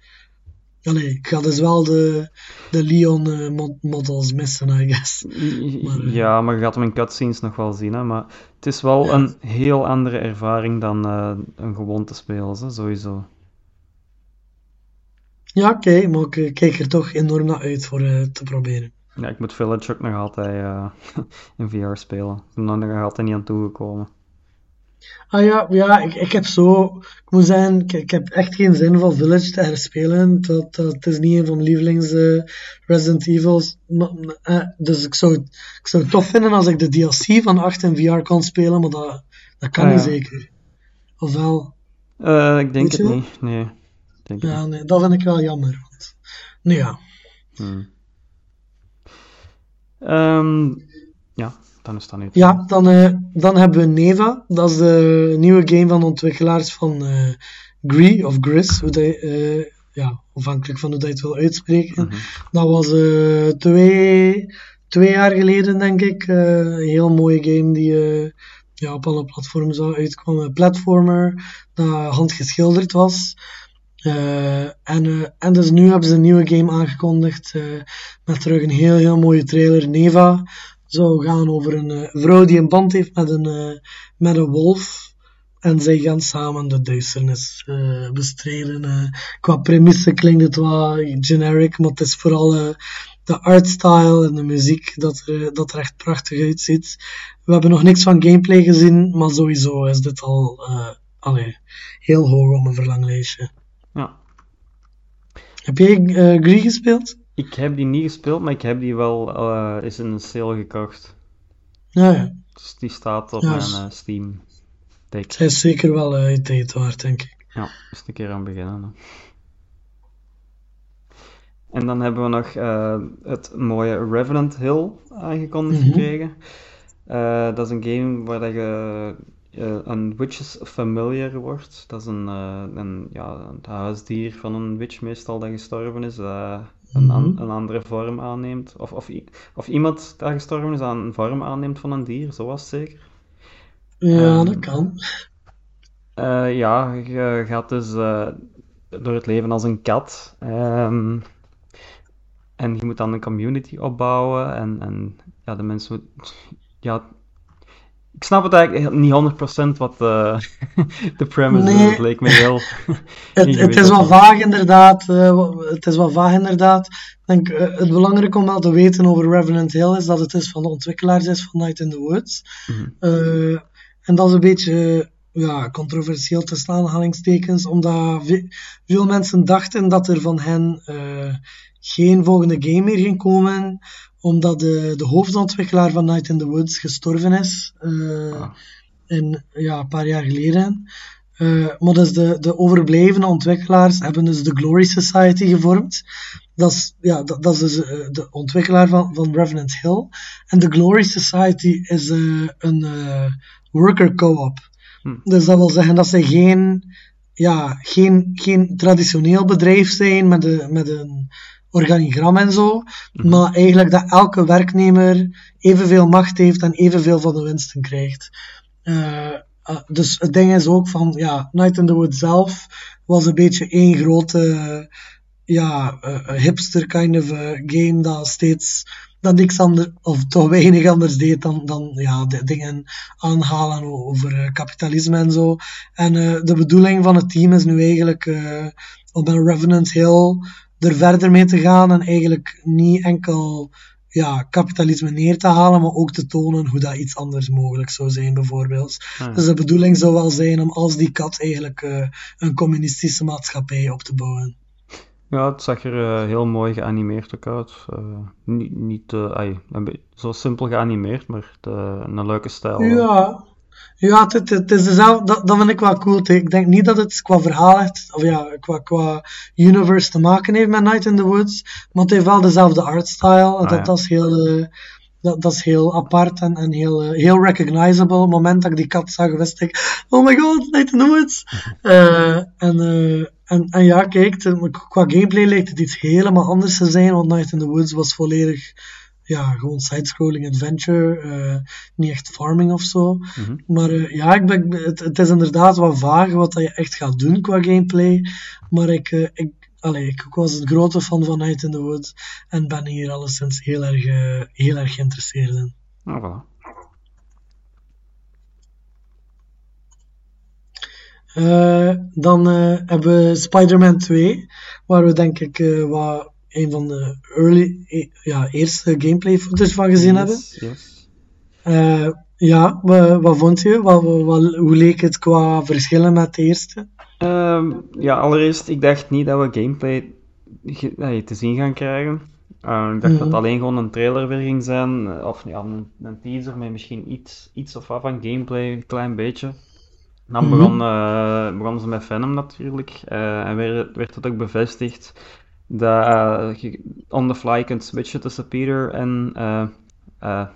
Allee, ik ga dus wel de, de Leon eh, mod- models missen, I guess. Maar, eh, Ja, maar je gaat hem in cutscenes nog wel zien, hè. Maar het is wel Ja. een heel andere ervaring dan een gewoonte spelen, hè, sowieso. Ja, oké, maar ik kijk er toch enorm naar uit voor te proberen. Ja, ik moet Village ook nog altijd [laughs] in VR spelen. Ik ben er nog altijd niet aan toegekomen. Ah ja, ja ik, ik heb zo... Ik moet zeggen, ik, ik heb echt geen zin van Village te herspelen. Dat, dat, het is niet een van mijn lievelings eh, Resident Evils. Eh, dus ik zou, het- ik zou het tof vinden als ik de DLC van 8 in VR kon spelen, maar dat, dat kan Ah, niet ja. zeker. Of wel? Eh, ik denk het niet. Nee. Denk Ja, nee, dat vind ik wel jammer. Want, nou ja. Hmm. Ehm, ja, dan is dat nu. Ja, dan, eh, dan hebben we Neva. Dat is de nieuwe game van de ontwikkelaars van eh Gree of Gris. Hoe dat, eh, ja, afhankelijk van hoe dat je het wil uitspreken. Mhm. Dat was twee, twee jaar geleden, denk ik. een heel mooie game die ja, op alle platforms uitkwam. Een platformer dat handgeschilderd was. En, en dus nu hebben ze een nieuwe game aangekondigd. met terug een heel, heel mooie trailer. Neva zou gaan over een eh, vrouw die een band heeft met een, eh, met een wolf. En zij gaan samen de duisternis eh, bestrijden. eh. qua premisse klinkt het wat generic, maar het is vooral eh, de artstyle en de muziek dat er, dat er echt prachtig uitziet. We hebben nog niks van gameplay gezien, maar sowieso is dit al allee, heel hoog op mijn verlanglijstje. Ja. Heb jij Gree gespeeld? Ik heb die niet gespeeld, maar ik heb die wel eh eens in een sale gekocht. Ja, ja. Dus die staat op Ja, mijn eh, Steam. Deck. Zij is zeker wel eh je tijd waard, denk ik. Ja, eens een keer aan beginnen. hè. En dan hebben we nog het mooie Revenant Hill aangekondigd Mhm. gekregen. Dat is een game waar dat je een Witches Familiar wordt. Dat is een, een, ja, het huisdier van een witch meestal dat gestorven is, een, an- Mhm. een andere vorm aanneemt. Of, of, of iemand dat gestorven is, dat een vorm aanneemt van een dier, zo was het zeker. Ja, Ehm, dat kan. Eh, ja, je gaat dus eh, door het leven als een kat. Ehm, en je moet dan een community opbouwen. En, en ja, de mensen Ja, ik snap het eigenlijk niet 100% wat de, [laughs] de premise is. Het leek me heel. [laughs] Het, het is wel vaag inderdaad. eh, het is wel vaag inderdaad. Ik denk, eh, het belangrijke om wel te weten over Revenant Hill is dat het is van de ontwikkelaars is van Night in the Woods. Mhm. Eh, en dat is een beetje eh, ja, controversieel tussen aanhalingstekens, omdat ve- veel mensen dachten dat er van hen eh, geen volgende game meer ging komen, omdat de, de hoofdontwikkelaar van Night in the Woods gestorven is. Ah. in, ja, een paar jaar geleden. Eh, maar dus de, de overblijvende ontwikkelaars hebben dus de Glory Society gevormd. Dat is, ja, dat, dat is dus eh, de ontwikkelaar van, van Revenant Hill. En de Glory Society is een worker co-op. Hm. Dus dat wil zeggen dat ze geen, ja, geen, geen traditioneel bedrijf zijn met, de, met een organigram en zo. Maar eigenlijk dat elke werknemer evenveel macht heeft en evenveel van de winsten krijgt. Eh, eh, dus het ding is ook van, ja, Night in the Woods zelf was een beetje één grote, eh, ja, eh, hipster kind of eh, game dat steeds, dat niks anders, of toch weinig anders deed dan, dan ja, de dingen aanhalen over eh, kapitalisme en zo. En eh, de bedoeling van het team is nu eigenlijk eh, om bij Revenant Hill er verder mee te gaan en eigenlijk niet enkel ja, kapitalisme neer te halen, maar ook te tonen hoe dat iets anders mogelijk zou zijn, bijvoorbeeld. Ah, Dus de bedoeling zou wel zijn om als die kat eigenlijk eh, een communistische maatschappij op te bouwen. Ja, het zag er eh, heel mooi geanimeerd ook uit. Eh, niet, niet ai, een beetje zo simpel geanimeerd, maar de- een leuke stijl. Ja, ja het, het, is dezelfde, dat, dat vind ik wel cool. Ik denk niet dat het qua verhaal heeft, of ja, qua, qua universe te maken heeft met Night in the Woods, maar het heeft wel dezelfde artstyle. Ah, dat, ja. dat, is heel, eh, dat, dat is heel apart en, en heel, eh, heel recognizable. Op het moment dat ik die kat zag, wist ik, oh my god, Night in the Woods. [laughs] Eh, en, en, en ja, kijk, qua gameplay lijkt het iets helemaal anders te zijn, want Night in the Woods was volledig ja, gewoon side-scrolling adventure, eh, niet echt farming of zo. Mhm. Maar eh, ja, ik ben, het, het is inderdaad wat vaag wat dat je echt gaat doen qua gameplay. Maar ik, eh, ik, allee, ik was een grote fan van Night in the Woods en ben hier alleszins heel erg, heel erg geïnteresseerd in. Ah, voilà. Dan hebben we Spider-Man 2, waar we denk ik wat een van de early, e- ja, eerste gameplay footage van gezien hebben. Yes. Eh, ja, wa- wat vond je? Wat, wat- wat- hoe leek het qua verschillen met de eerste? Ehm, ja, allereerst, ik dacht niet dat we gameplay te zien gaan krijgen. Eh, ik dacht dat het Mhm. alleen gewoon een trailer weer ging zijn, eh, of ja, een, een teaser met misschien iets, iets of wat van gameplay, een klein beetje. Dan Mhm. begon, begonnen ze met Venom natuurlijk, en werd, werd het ook bevestigd dat eh, je on the fly kunt switchen tussen Peter en, eh eh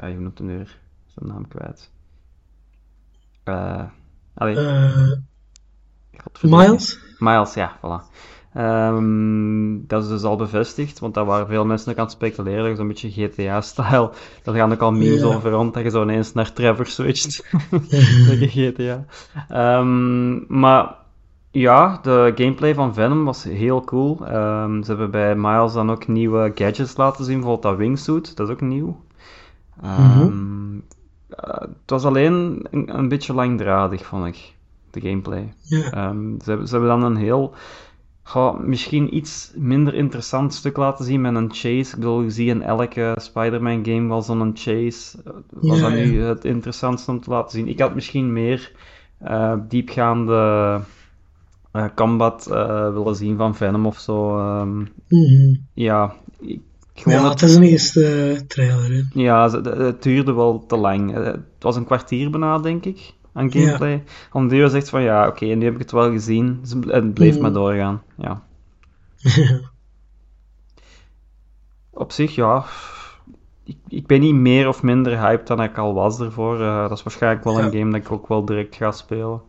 ja, je noemt hem nu weer, zijn naam kwijt. Eh Eh. Miles? Miles, ja, voilà. Ehm, dat is dus al bevestigd, want daar waren veel mensen ook aan het speculeren, dat is een beetje GTA-style. Daar gaan ook al memes over rond, dat je zo ineens naar Trevor switcht. [laughs] [laughs] Lekker GTA. Ehm, maar ja, de gameplay van Venom was heel cool. Ehm, ze hebben bij Miles dan ook nieuwe gadgets laten zien, bijvoorbeeld dat wingsuit, dat is ook nieuw. Ehm, eh, het was alleen een, een beetje langdradig, vond ik, de gameplay. Ehm, ze, hebben, ze hebben dan een heel, goh, misschien iets minder interessant stuk laten zien met een chase. Ik bedoel, je ziet in elke Spider-Man game wel zo'n chase. Eh, Was dat nu het interessantste om te laten zien? Ik had misschien meer eh, diepgaande combat eh, willen zien van Venom of zo. Mhm. ja, ik- gewoon Ja, het, is een eerste eh, trailer. Hè. ja, het, duurde wel te lang. Eh, Het was een kwartier bijna, denk ik, aan gameplay. De uur zegt van ja, oké, nu heb ik het wel gezien. Dus het- bleef Mhm. maar doorgaan. Ja. [laughs] Op zich, ja. Ik, ik ben niet meer of minder hyped dan ik al was ervoor. Eh, dat is waarschijnlijk wel een Ja. game dat ik ook wel direct ga spelen.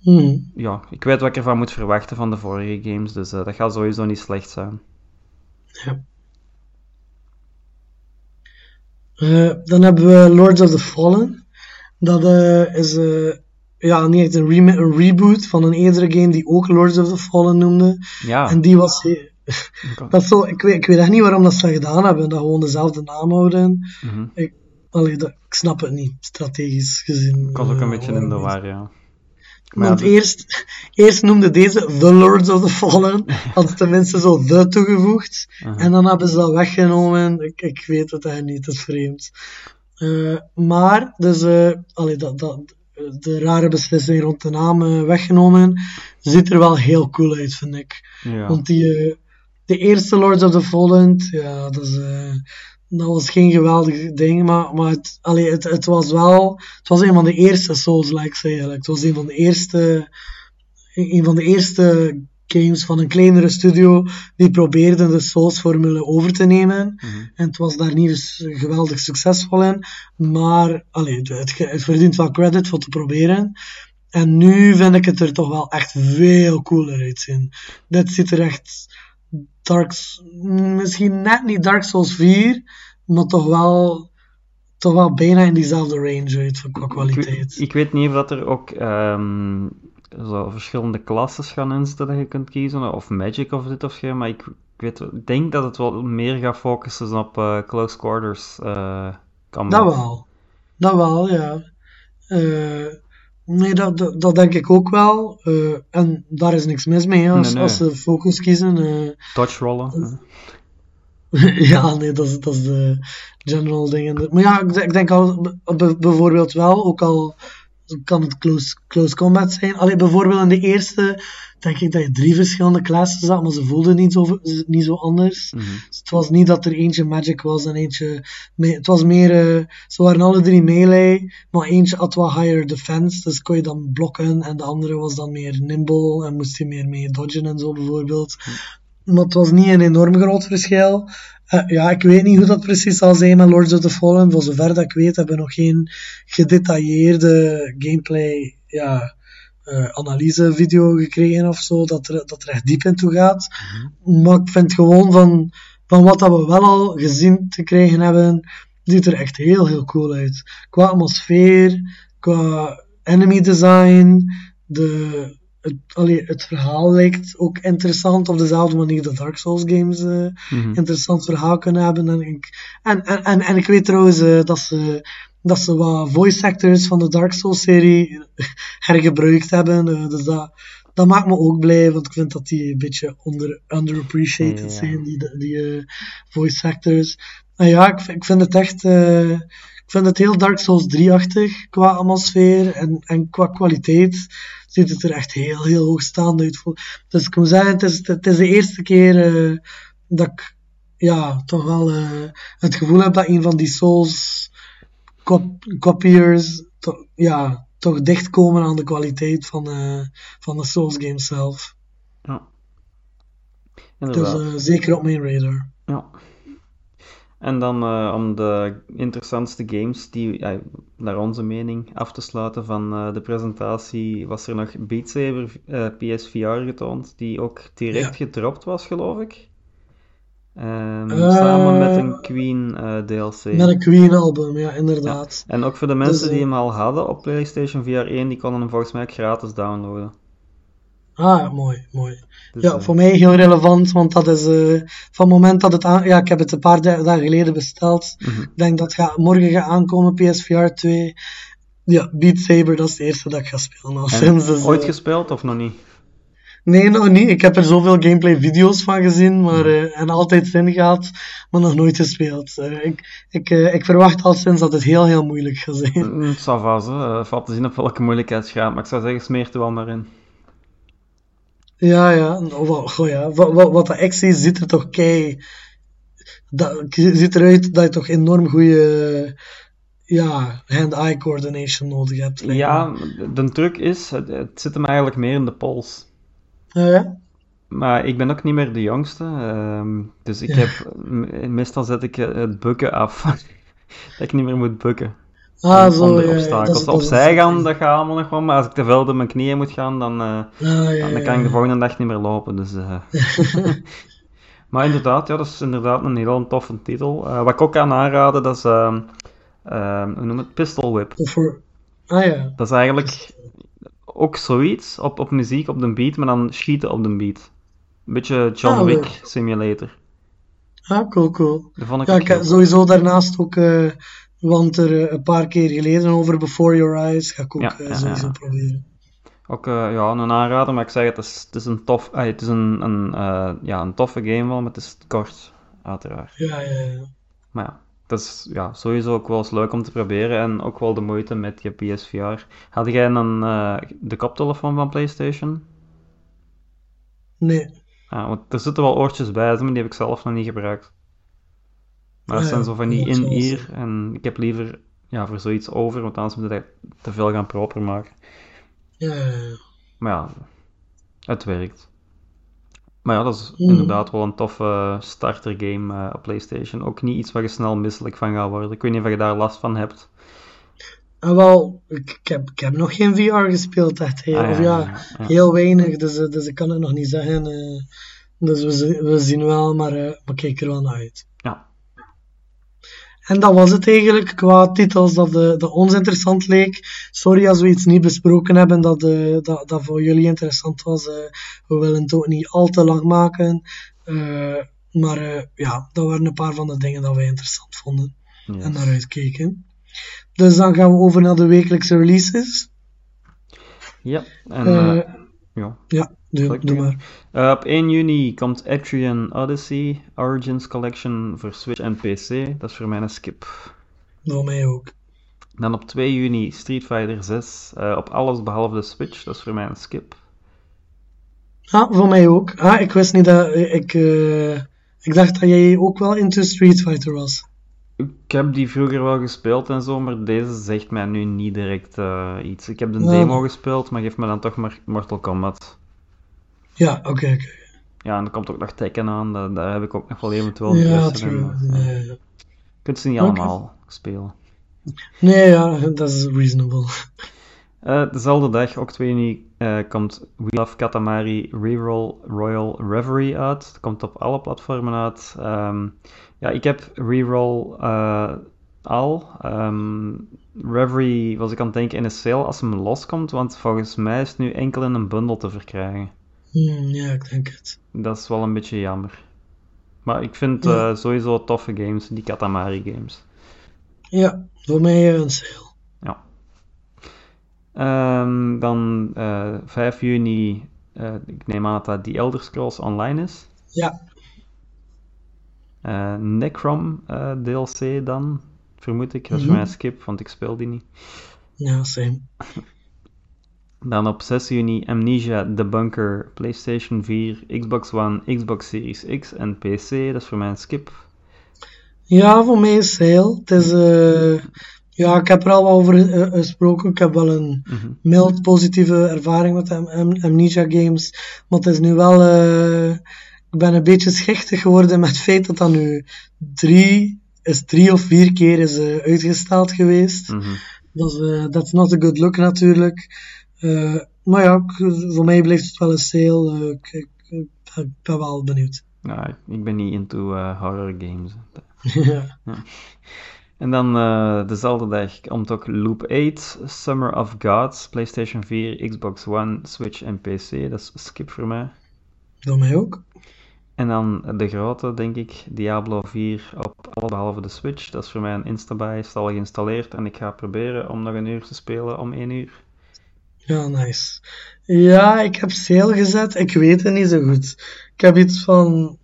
Mhm. Ja, ik weet wat ik ervan moet verwachten van de vorige games, dus eh, dat gaat sowieso niet slecht zijn. Eh, dan hebben we Lords of the Fallen. Dat eh, is ja, niet echt een, reboot van een eerdere game die ook Lords of the Fallen noemde. Ja, En die was... [laughs] Dat zo, ik, weet, ik weet echt niet waarom dat ze dat gedaan hebben. Dat gewoon dezelfde naam houden. mhm. Ik, allee, dat, ik snap het niet, strategisch gezien. ik was ook een beetje in de war, ja. Maar Want ja, eerst, eerst noemde deze The Lords of the Fallen. [laughs] Hadden tenminste zo The toegevoegd. En dan hebben ze dat weggenomen. Ik, ik weet het eigenlijk niet, het is vreemd. Eh, maar, dus, allee, dat, dat, de rare beslissing rond de naam eh, weggenomen, ziet er wel heel cool uit, vind ik. ja. Want die, de eerste Lords of the Fallen, ja, dat, is, dat was geen geweldig ding, maar, maar het, allee, het, het was wel, het was een van de eerste Souls-likes eigenlijk. Het was een van de eerste, een van de eerste games van een kleinere studio die probeerden de Souls-formule over te nemen. Mhm. En het was daar niet dus geweldig succesvol in, maar allee, het, het, het verdient wel credit voor te proberen. En nu vind ik het er toch wel echt veel cooler uitzien. Dit ziet er echt Dark, misschien net niet Dark Souls 4, maar toch wel, toch wel bijna in diezelfde range uit qua Ik, kwaliteit. ik weet niet of dat er ook ehm, zo verschillende klasses gaan inzitten dat je kunt kiezen, of magic of dit of dat, maar ik, ik, weet, ik denk dat het wel meer gaat focussen op eh, close quarters eh combat. Dat wel. Dat wel, ja. Eh, nee, dat, dat, dat denk ik ook wel. Eh, en daar is niks mis mee, als, Nee, nee. als ze focus kiezen. eh. Dodge rollen. [laughs] ja, nee, dat is, dat is de general dingen. Maar ja, ik, denk- ik denk al, bijvoorbeeld wel, ook al kan het close, close combat zijn. Alleen bijvoorbeeld in de eerste, denk ik dat je drie verschillende classes had, maar ze voelden niet zo, niet zo anders. Mhm. Dus het was niet dat er eentje magic was en eentje... Het was meer... eh, ze waren alle drie melee, maar eentje had wat higher defense, dus kon je dan blokken en de andere was dan meer nimble en moest je meer mee dodgen en zo bijvoorbeeld. Maar het was niet een enorm groot verschil. Eh, ja, ik weet niet hoe dat precies zal zijn met Lords of the Fallen. Voor zover dat ik weet hebben we nog geen gedetailleerde gameplay ja, eh, analyse video gekregen of zo, dat er, dat er echt diep in toe gaat. Maar ik vind gewoon van, van wat dat we wel al gezien te krijgen hebben, ziet er echt heel, heel cool uit. Qua atmosfeer, qua enemy design, de, het, allee, het verhaal lijkt ook interessant op dezelfde manier dat Dark Souls games eh, Mhm. interessant verhaal kunnen hebben. En ik, en, en, en, en ik weet trouwens eh, dat, ze, dat ze wat voice actors van de Dark Souls serie [laughs] hergebruikt hebben. eh, dus dat, dat maakt me ook blij, want ik vind dat die een beetje onder, underappreciated Ja. zijn, die, die eh, voice actors. En ja, ik, vind- ik vind het echt... eh, ik vind het heel Dark Souls 3-achtig qua atmosfeer en, en qua kwaliteit ziet het er echt heel, heel hoogstaand uit. Dus ik moet zeggen, het is, het is de eerste keer dat ik ja, toch wel het gevoel heb dat een van die Souls cop copiers to- ja, toch dichtkomen aan de kwaliteit van, eh, van de Souls games zelf. Ja. Dus Inderdaad. eh, zeker op mijn radar. Ja. En dan eh, om de interessantste games, die, ja, naar onze mening, af te sluiten van de presentatie, was er nog Beat Saber PSVR getoond, die ook direct gedropt was, geloof ik. Ehm, Eh, samen met een Queen eh, DLC. Met een Queen album, ja, inderdaad. En ook voor de mensen Dus, die eh, hem al hadden op PlayStation VR 1, die konden hem volgens mij gratis downloaden. Ah, mooi, mooi. Dus, Ja, voor mij heel relevant, want dat is van het moment dat het aan... Ja, ik heb het een paar da- dagen geleden besteld. mhm. Ik denk dat het morgen gaat aankomen, PSVR 2. Ja, Beat Saber, dat is het eerste dat ik ga spelen. Al sinds dus, ooit gespeeld of nog niet? Nee, nog niet. Ik heb er zoveel gameplay video's van gezien, maar, eh, en altijd zin gehad, maar nog nooit gespeeld. Eh, ik, ik, eh, ik verwacht al sinds dat het heel, heel moeilijk gaat zijn. Mm, zo. Eh, valt te zien op welke moeilijkheidsgraad, maar ik zou zeggen, smeert er wel maar in. Ja, ja. Oh, goh, ja. Wat, wat, wat ik zie, ziet er toch kei... Dat ziet eruit dat je toch enorm goede ja, hand-eye coordination nodig hebt. Ja, de truc is, het, het zit hem eigenlijk meer in de pols. Ja. Maar ik ben ook niet meer de jongste, ehm, dus ik Ja. heb, me- meestal zet ik eh, het bukken af. [laughs] dat ik niet meer moet bukken. Ah, zo, ja, obstakels. Opzij gaan, dat gaat allemaal nog wel, maar als ik te veel door mijn knieën moet gaan, dan, eh, Ah, dan kan ik de volgende dag niet meer lopen. Dus, eh. [laughs] maar inderdaad, ja, dat is inderdaad een heel toffe titel. Wat ik ook kan aanraden, dat is, ehm, ehm, hoe noem het, Pistol Whip. Of. Ah ja. Dat is eigenlijk ook zoiets op, op muziek, op de beat, maar dan schieten op de beat. Een beetje John Ah, Wick leuk. Simulator. Ah, cool, cool. Ik Ja, ik heb sowieso daarnaast ook, eh, want er eh, een paar keer geleden over Before Your Eyes, ga ik ook Ja, eh, sowieso ja. proberen. Ook ja, een aanrader, maar ik zeg het, het is, het is een tof, het is een, een, ja, een toffe game wel, maar het is kort, uiteraard. Ja, ja, ja. Maar ja, dat is ja, sowieso ook wel eens leuk om te proberen en ook wel de moeite met je PSVR. Had jij een, eh, de koptelefoon van PlayStation? Nee. Ah, want er zitten wel oortjes bij, maar die heb ik zelf nog niet gebruikt. Maar dat Ah, zijn zo van die in-ear en ik heb liever ja, voor zoiets over, want anders moet ik te veel gaan proper maken. Ja, ja, ja. Maar ja, het werkt. Maar ja, dat is Mhm. inderdaad wel een toffe starter game eh, op PlayStation. Ook niet iets waar je snel misselijk van gaat worden. Ik weet niet of je daar last van hebt. Ah, wel, ik, heb, ik heb nog geen VR gespeeld, echt. Heel, Ah, of ja, ja, heel weinig, dus, eh, dus ik kan het nog niet zeggen. eh. dus we, we zien wel, maar eh, we kijken er wel naar uit. En dat was het eigenlijk qua titels dat, eh, dat ons interessant leek. Sorry als we iets niet besproken hebben dat, eh, dat, dat voor jullie interessant was. eh. we willen het ook niet al te lang maken. eh, maar ja, dat waren een paar van de dingen dat wij interessant vonden Yes. en naar uitkeken. Dus dan gaan we over naar de wekelijkse releases. Ja, en ja. ja, doe, Zal ik doe beginnen? maar. Eh, op 1 juni komt Etrian Odyssey Origins Collection voor Switch en PC. Dat is voor mij een skip. Voor mij ook. Dan op 2 juni Street Fighter 6 eh, op alles behalve de Switch. Dat is voor mij een skip. Ah, voor mij ook. Ah, ik wist niet dat... Ik, eh, ik dacht dat jij ook wel into Street Fighter was. Ik heb die vroeger wel gespeeld en zo, maar deze zegt mij nu niet direct eh, iets. Ik heb de Ja. demo gespeeld, maar geef me dan toch maar Mortal Kombat. Ja, oké, oké. Ja, en er komt ook nog Tekken aan, daar, daar heb ik ook nog wel eventueel Ja, interesse in. true. maar, Ja, ja. ja. Je kunt ze niet allemaal spelen. Nee, ja, dat is reasonable. Eh, dezelfde dag, ook 2 juni, eh, komt We Love Katamari Reroll Royal Reverie uit. Het komt op alle platformen uit. Ehm, ja, ik heb Reroll eh, al. Ehm, Reverie was ik aan het denken in een sale als hem loskomt, want volgens mij is het nu enkel in een bundel te verkrijgen. Hmm, ja, ik denk het. Dat is wel een beetje jammer. Maar ik vind Ja. eh, sowieso toffe games, die Katamari games. Ja, voor mij een sale. Ja. Ehm, dan eh 5 juni, eh, ik neem aan dat dat die Elder Scrolls Online is. Ja, Necrom DLC dan, vermoed ik. Dat is Mhm. voor mij een skip, want ik speel die niet. ja, same. [laughs] Dan op 6 juni Amnesia The Bunker, PlayStation 4, Xbox One, Xbox Series X en PC. Dat is voor mij een skip. Ja, voor mij is sale. Het is... eh, ja, ik heb er al wat over eh, gesproken. Ik heb wel een Mhm. mild positieve ervaring met Am- Am- Amnesia games. Maar het is nu wel... eh, ik ben een beetje schichtig geworden met het feit dat dat nu drie, is drie of vier keer is uitgesteld geweest. Mhm. Dat is eh, that's not a good look natuurlijk. Eh, maar ja, ik- voor mij blijft het wel een sale. Eh, ik, ik, ik ben- wel benieuwd. Ja, ik ben niet into eh, horror games. [laughs] ja. En dan eh, dezelfde dag komt ook Loop 8, Summer of Gods, PlayStation 4, Xbox One, Switch en PC. Dat is skip voor mij. Voor mij ook. En dan de grote, denk ik, Diablo 4 op alle behalve de Switch. Dat is voor mij een Instabuy, is al geïnstalleerd. En ik ga proberen om nog een uur te spelen om 1 uur. Ja, nice. Ja, ik heb sale gezet. Ik weet het niet zo goed. Ik heb iets van...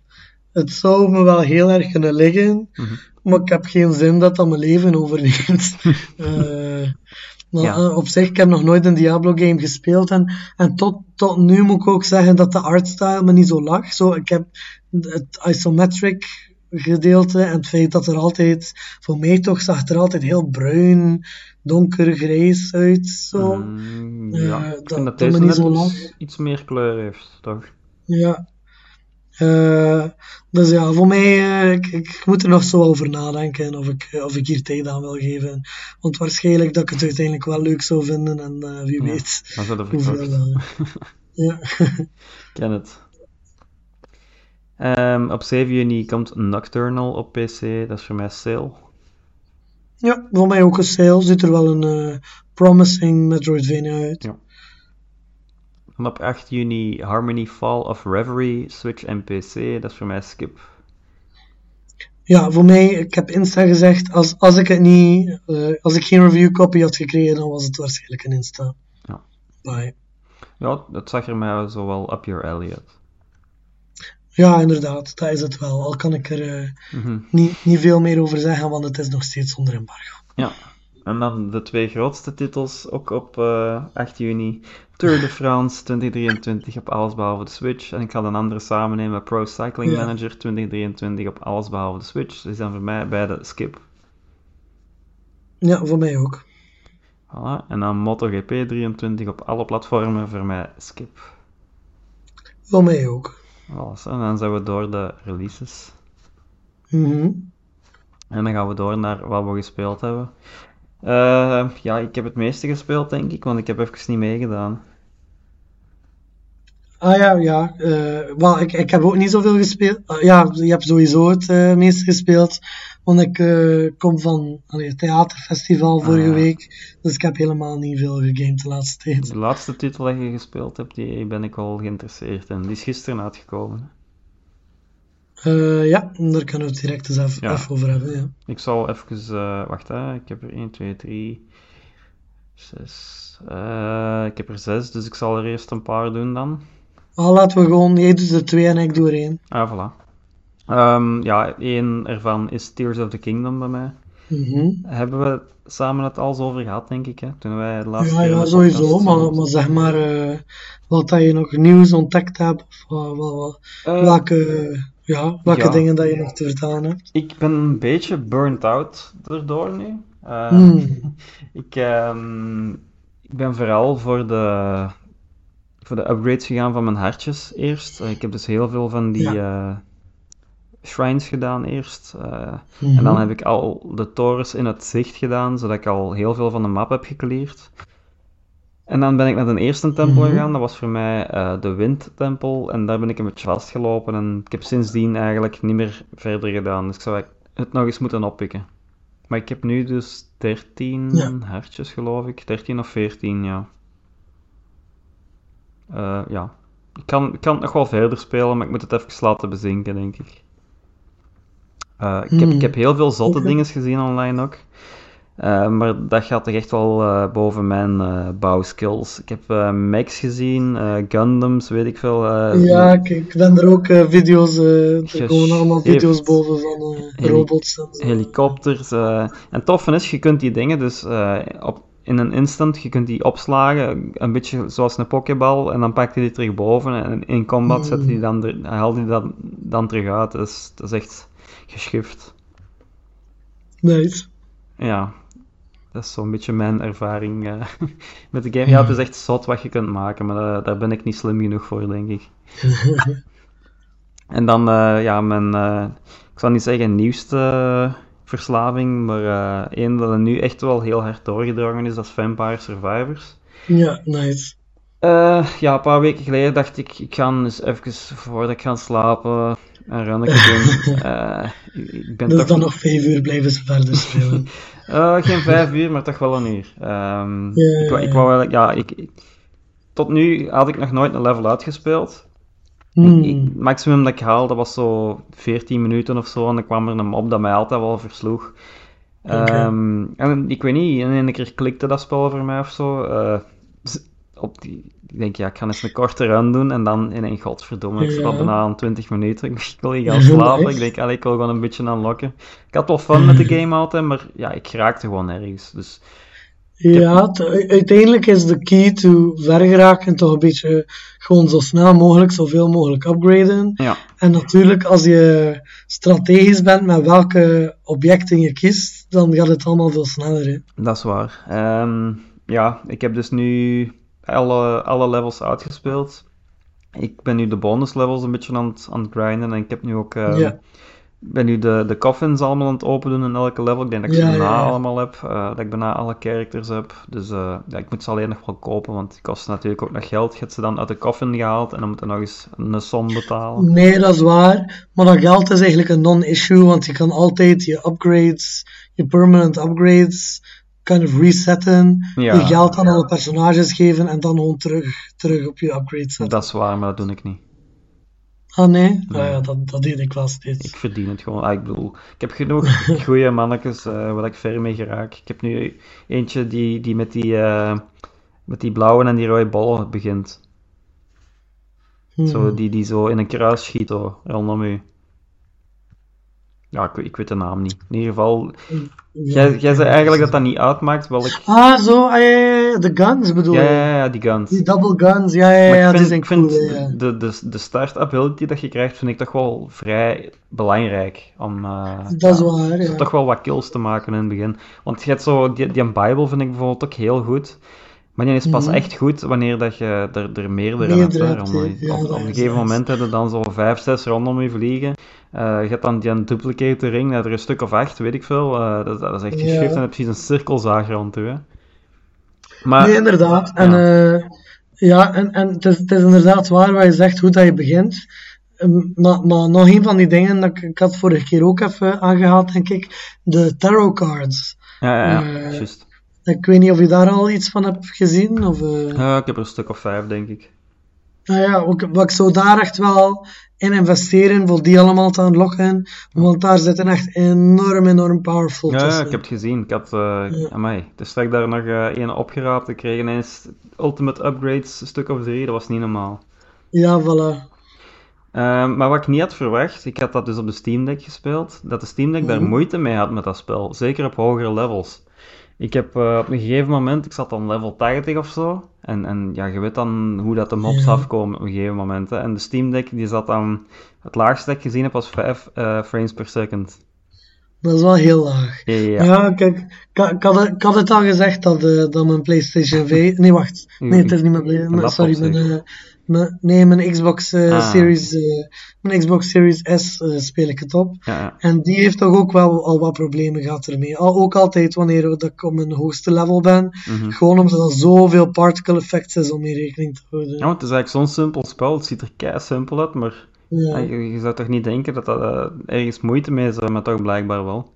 Het zou me wel heel erg kunnen liggen. Mhm. Maar ik heb geen zin dat dat mijn leven overneemt. [laughs] Eh, Ja. eh, op zich, ik heb nog nooit een Diablo-game gespeeld. En, en tot, tot nu moet ik ook zeggen dat de artstyle me niet zo lag. Zo, ik heb het isometric gedeelte en het feit dat er altijd, voor mij toch, zag er altijd heel bruin, donker, grijs uit. Zo. Mm, Eh, ja, ik dat- vind dat dat deze zo iets, meer kleur heeft, toch? Ja. Eh, dus ja, voor mij, eh, ik, ik moet er nog zo over nadenken of ik, of ik hier tijd aan wil geven. Want waarschijnlijk dat ik het uiteindelijk wel leuk zou vinden en eh, wie Ja. weet Dan zou dat hoeveel. eh, ja. [laughs] ken het. Ehm, op 7 juni komt Nocturnal op PC, dat is voor mij sale. Ja, voor mij ook een sale. Ziet er wel een eh, promising Metroidvania uit. Ja. En op 8 juni Harmony Fall of Reverie, Switch en PC, dat is voor mij skip. Ja, voor mij, ik heb Insta gezegd, als, als ik het niet, eh, als ik geen review copy had gekregen, dan was het waarschijnlijk een Insta. Ja. Bye. Ja, dat zag er mij zo wel up your alley uit. Ja, inderdaad, dat is het wel. Al kan ik er eh, Mhm. niet, niet veel meer over zeggen, want het is nog steeds onder embargo. Ja. En dan de twee grootste titels, ook op eh 8 juni. Tour de France 2023 op alles behalve de Switch. En ik ga een andere samen nemen, Pro Cycling Ja. Manager 2023 op alles behalve de Switch. Die zijn voor mij beide skip. Ja, voor mij ook. Voilà. En dan MotoGP 23 op alle platformen, voor mij skip. Voor mij ook. En dan zijn we door de releases. Mhm. En dan gaan we door naar wat we gespeeld hebben. Eh, ja, ik heb het meeste gespeeld, denk ik, want ik heb even niet meegedaan. Ah ja, ja. wel, ik, ik heb ook niet zoveel gespeeld. Ah, ja, je hebt sowieso het eh, meeste gespeeld. Want ik eh, kom van allee, het theaterfestival vorige Ah. week. Dus ik heb helemaal niet veel gegamed de laatste tijd. De laatste titel die je gespeeld hebt, die ben ik wel geïnteresseerd in. Die is gisteren uitgekomen. Eh, ja, daar kunnen we het direct eens even, Ja. even over hebben. Ja. Ik zal even... eh wacht, hè. ik heb er 1, 2, 3, 6... eh, ik heb er 6, dus ik zal er eerst een paar doen dan. Maar laten we gewoon, jij doet er twee en ik doe er één. Ah, voilà. Ehm, ja, één ervan is Tears of the Kingdom bij mij. Mhm. Hebben we samen het al eens over gehad, denk ik, hè? Toen wij de laatste Ja, ja, sowieso. Maar, maar zeg maar, eh, wat dat je nog nieuws ontdekt hebt. Of wat- wat- wat- Eh, welke ja, welke ja. dingen dat je nog te vertellen hebt. Ik ben een beetje burnt out erdoor nu. Eh, Hmm. [laughs] ik, ehm, ik ben vooral voor de, voor de upgrades gegaan van mijn hartjes eerst. Eh, ik heb dus heel veel van die shrines gedaan eerst. Eh, Mhm. En dan heb ik al de torens in het zicht gedaan, zodat ik al heel veel van de map heb gecleared. En dan ben ik naar de eerste tempel Mhm. gegaan, dat was voor mij eh, de windtempel. En daar ben ik een beetje vastgelopen en ik heb sindsdien eigenlijk niet meer verder gedaan. Dus ik zou het nog eens moeten oppikken. Maar ik heb nu dus 13 Ja. hartjes, geloof ik. 13 of 14, ja. Eh, ja. Ik kan, ik kan het nog wel verder spelen, maar ik moet het even laten bezinken, denk ik. Eh, ik, heb, Hmm. ik heb heel veel zotte dingen gezien online ook. Eh, maar dat gaat toch echt wel eh, boven mijn bouwskills. Ik heb mechs gezien, Gundams, weet ik veel. Ja, ik ben er ook video's, er komen allemaal video's boven van robots en zo. helikopters. En toffe is, je kunt die dingen dus op, in een instant, je kunt die opslagen, een beetje zoals een pokeball, en dan pakt hij die terug boven en in combat zet hij dan, haalt hij dat dan terug uit. Dat is, dat is echt geschift. Nice. Ja, dat is zo'n beetje mijn ervaring eh, [laughs] met de game. Ja, het is echt zot wat je kunt maken, maar daar- daar ben ik niet slim genoeg voor, denk ik. [laughs] En dan, eh, ja, mijn, eh, ik zal niet zeggen nieuwste eh, verslaving, maar eh één dat er nu echt wel heel hard doorgedrongen is, dat is Vampire Survivors. Ja, nice. Eh, ja, een paar weken geleden dacht ik, ik ga eens even, voordat ik ga slapen, een runnetje doen. [laughs] Eh, ik- ben Dus toch dan nog vijf uur blijven ze verder spelen. [laughs] Eh, geen vijf uur, maar toch wel een uur. Ja, ik, wou- ik ja, wou eigenlijk, ja, ik, ik- tot nu had ik nog nooit een level uitgespeeld. Hmm. Ik, ik- maximum dat ik haalde was zo 14 minuten of zo, en dan kwam er een mob dat mij altijd wel versloeg. Ehm, en ik weet niet, in één keer klikte dat spel voor mij of zo. Eh, op die, ik denk, ja, ik ga eens een korte run doen en dan in een godverdomme, ik zat bijna aan 20 minuten. [laughs] Ik wil hier gaan slapen. Ik denk, allee, ik wil gewoon een beetje aanlokken. Ik had wel fun met de game altijd, maar ja, ik raakte gewoon nergens. Dus Ja, uiteindelijk is de key to ver geraken toch een beetje gewoon zo snel mogelijk, zoveel mogelijk upgraden. Ja, En natuurlijk, als je strategisch bent met welke objecten je kiest, dan gaat het allemaal veel sneller. Hè. dat is waar. Ehm, ja, ik heb dus nu alle, alle levels uitgespeeld. Ik ben nu de bonus levels een beetje aan het, aan het grinden en ik heb nu ook... ehm, Ja. ben nu de, de coffins allemaal aan het open doen in elke level. Ik denk dat ik ze Ja, bijna ja. allemaal heb. eh, dat ik bijna alle characters heb. Dus eh, ja, ik moet ze alleen nog wel kopen, want die kosten natuurlijk ook nog geld. Je hebt ze dan uit de coffin gehaald en dan moet je nog eens een som betalen. Nee, dat is waar. Maar dat geld is eigenlijk een non-issue, want je kan altijd je upgrades, je permanent upgrades, kind of resetten, Ja. je geld aan alle personages geven en dan gewoon terug, terug op je upgrade zetten. Dat is waar, maar dat doe ik niet. Ah nee? Ah, ja, dat, dat deed ik wel steeds. Ik verdien het gewoon. Ah, ik bedoel, ik heb genoeg [laughs] goede mannetjes eh, waar ik ver mee geraak. Ik heb nu eentje die, die met, die, eh, met die blauwe en die rode bollen begint. Hmm. Zo, die, die zo in een kruis schiet hoor, rondom u. Ja, ik, ik weet de naam niet. In ieder geval, jij, jij zei eigenlijk dat dat niet uitmaakt welk... Ah, zo, ah, ja, ja, ja, de guns bedoel Ja, je? ja, ja, die guns. Die double guns, ja, ja, ja, ik die vind, ik vind cool, ja, ja. de, de, de start ability dat je krijgt, vind ik toch wel vrij belangrijk. Om eh, Dat is ja, waar, ja. toch wel wat kills te maken in het begin. Want je hebt zo, die, die Bible vind ik bijvoorbeeld ook heel goed. Maar die is pas Mhm. echt goed wanneer dat je er, er meerdere, Meerdere hebt. hè. je. Ja, op, op een gegeven moment heb je dan zo vijf, zes rondom je vliegen. Eh, je hebt dan die duplicate ring, dat er een stuk of acht, weet ik veel. Eh, dat, dat is echt Ja. geschift en dan heb je een cirkelzaag rond je. Maar, Nee, inderdaad. En, Ja. ja, en, en het, is, het is inderdaad waar wat je zegt, hoe dat je begint. Ehm, Maar, maar nog een van die dingen, dat ik, ik had vorige keer ook even aangehaald, denk ik, de tarot cards. ja, ja, ja, eh, juist. Ik weet niet of je daar al iets van hebt gezien. Of, eh, Ja, ik heb er een stuk of vijf, denk ik. Nou ja, ook, wat ik zou daar echt wel in investeren, voor die allemaal te unlocken. Want daar zitten echt enorm, enorm powerful Ja, tussen. ik heb het gezien. Ik had, uh, Ja. amai, dus daar nog uh, één opgeraapt. Ik kreeg ineens Ultimate Upgrades, een stuk of drie. Dat was niet normaal. Ja, voilà. Uh, maar wat ik niet had verwacht, ik had dat dus op de Steam Deck gespeeld, dat de Steam Deck Mhm. daar moeite mee had met dat spel. Zeker op hogere levels. Ik heb uh, op een gegeven moment, ik zat dan level 80 of zo. En, en ja, je weet dan hoe dat de mobs Ja. afkomen op een gegeven moment. Hè. En de Steam Deck, die zat dan, het laagste dat ik gezien heb was 5 uh, frames per second. Dat is wel heel laag. Ja, ja, kijk, ik, had, ik had het al gezegd dat, eh, dat mijn PlayStation 5. Nee, wacht. Nee, het is niet mijn PlayStation. Sorry, eh, mijn, nee, mijn Xbox eh, Ah. Series. eh, mijn Xbox Series S eh, speel ik het op. ja. En die heeft toch ook wel al wat problemen gehad ermee. Al, ook altijd wanneer dat ik op mijn hoogste level ben. Mhm. Gewoon omdat er zoveel particle effects is om mee rekening te houden. Ja, want het is eigenlijk zo'n simpel spel. Het ziet er kei simpel uit, maar Ja. ja, je, je zou toch niet denken dat dat ergens moeite mee is, maar toch blijkbaar wel.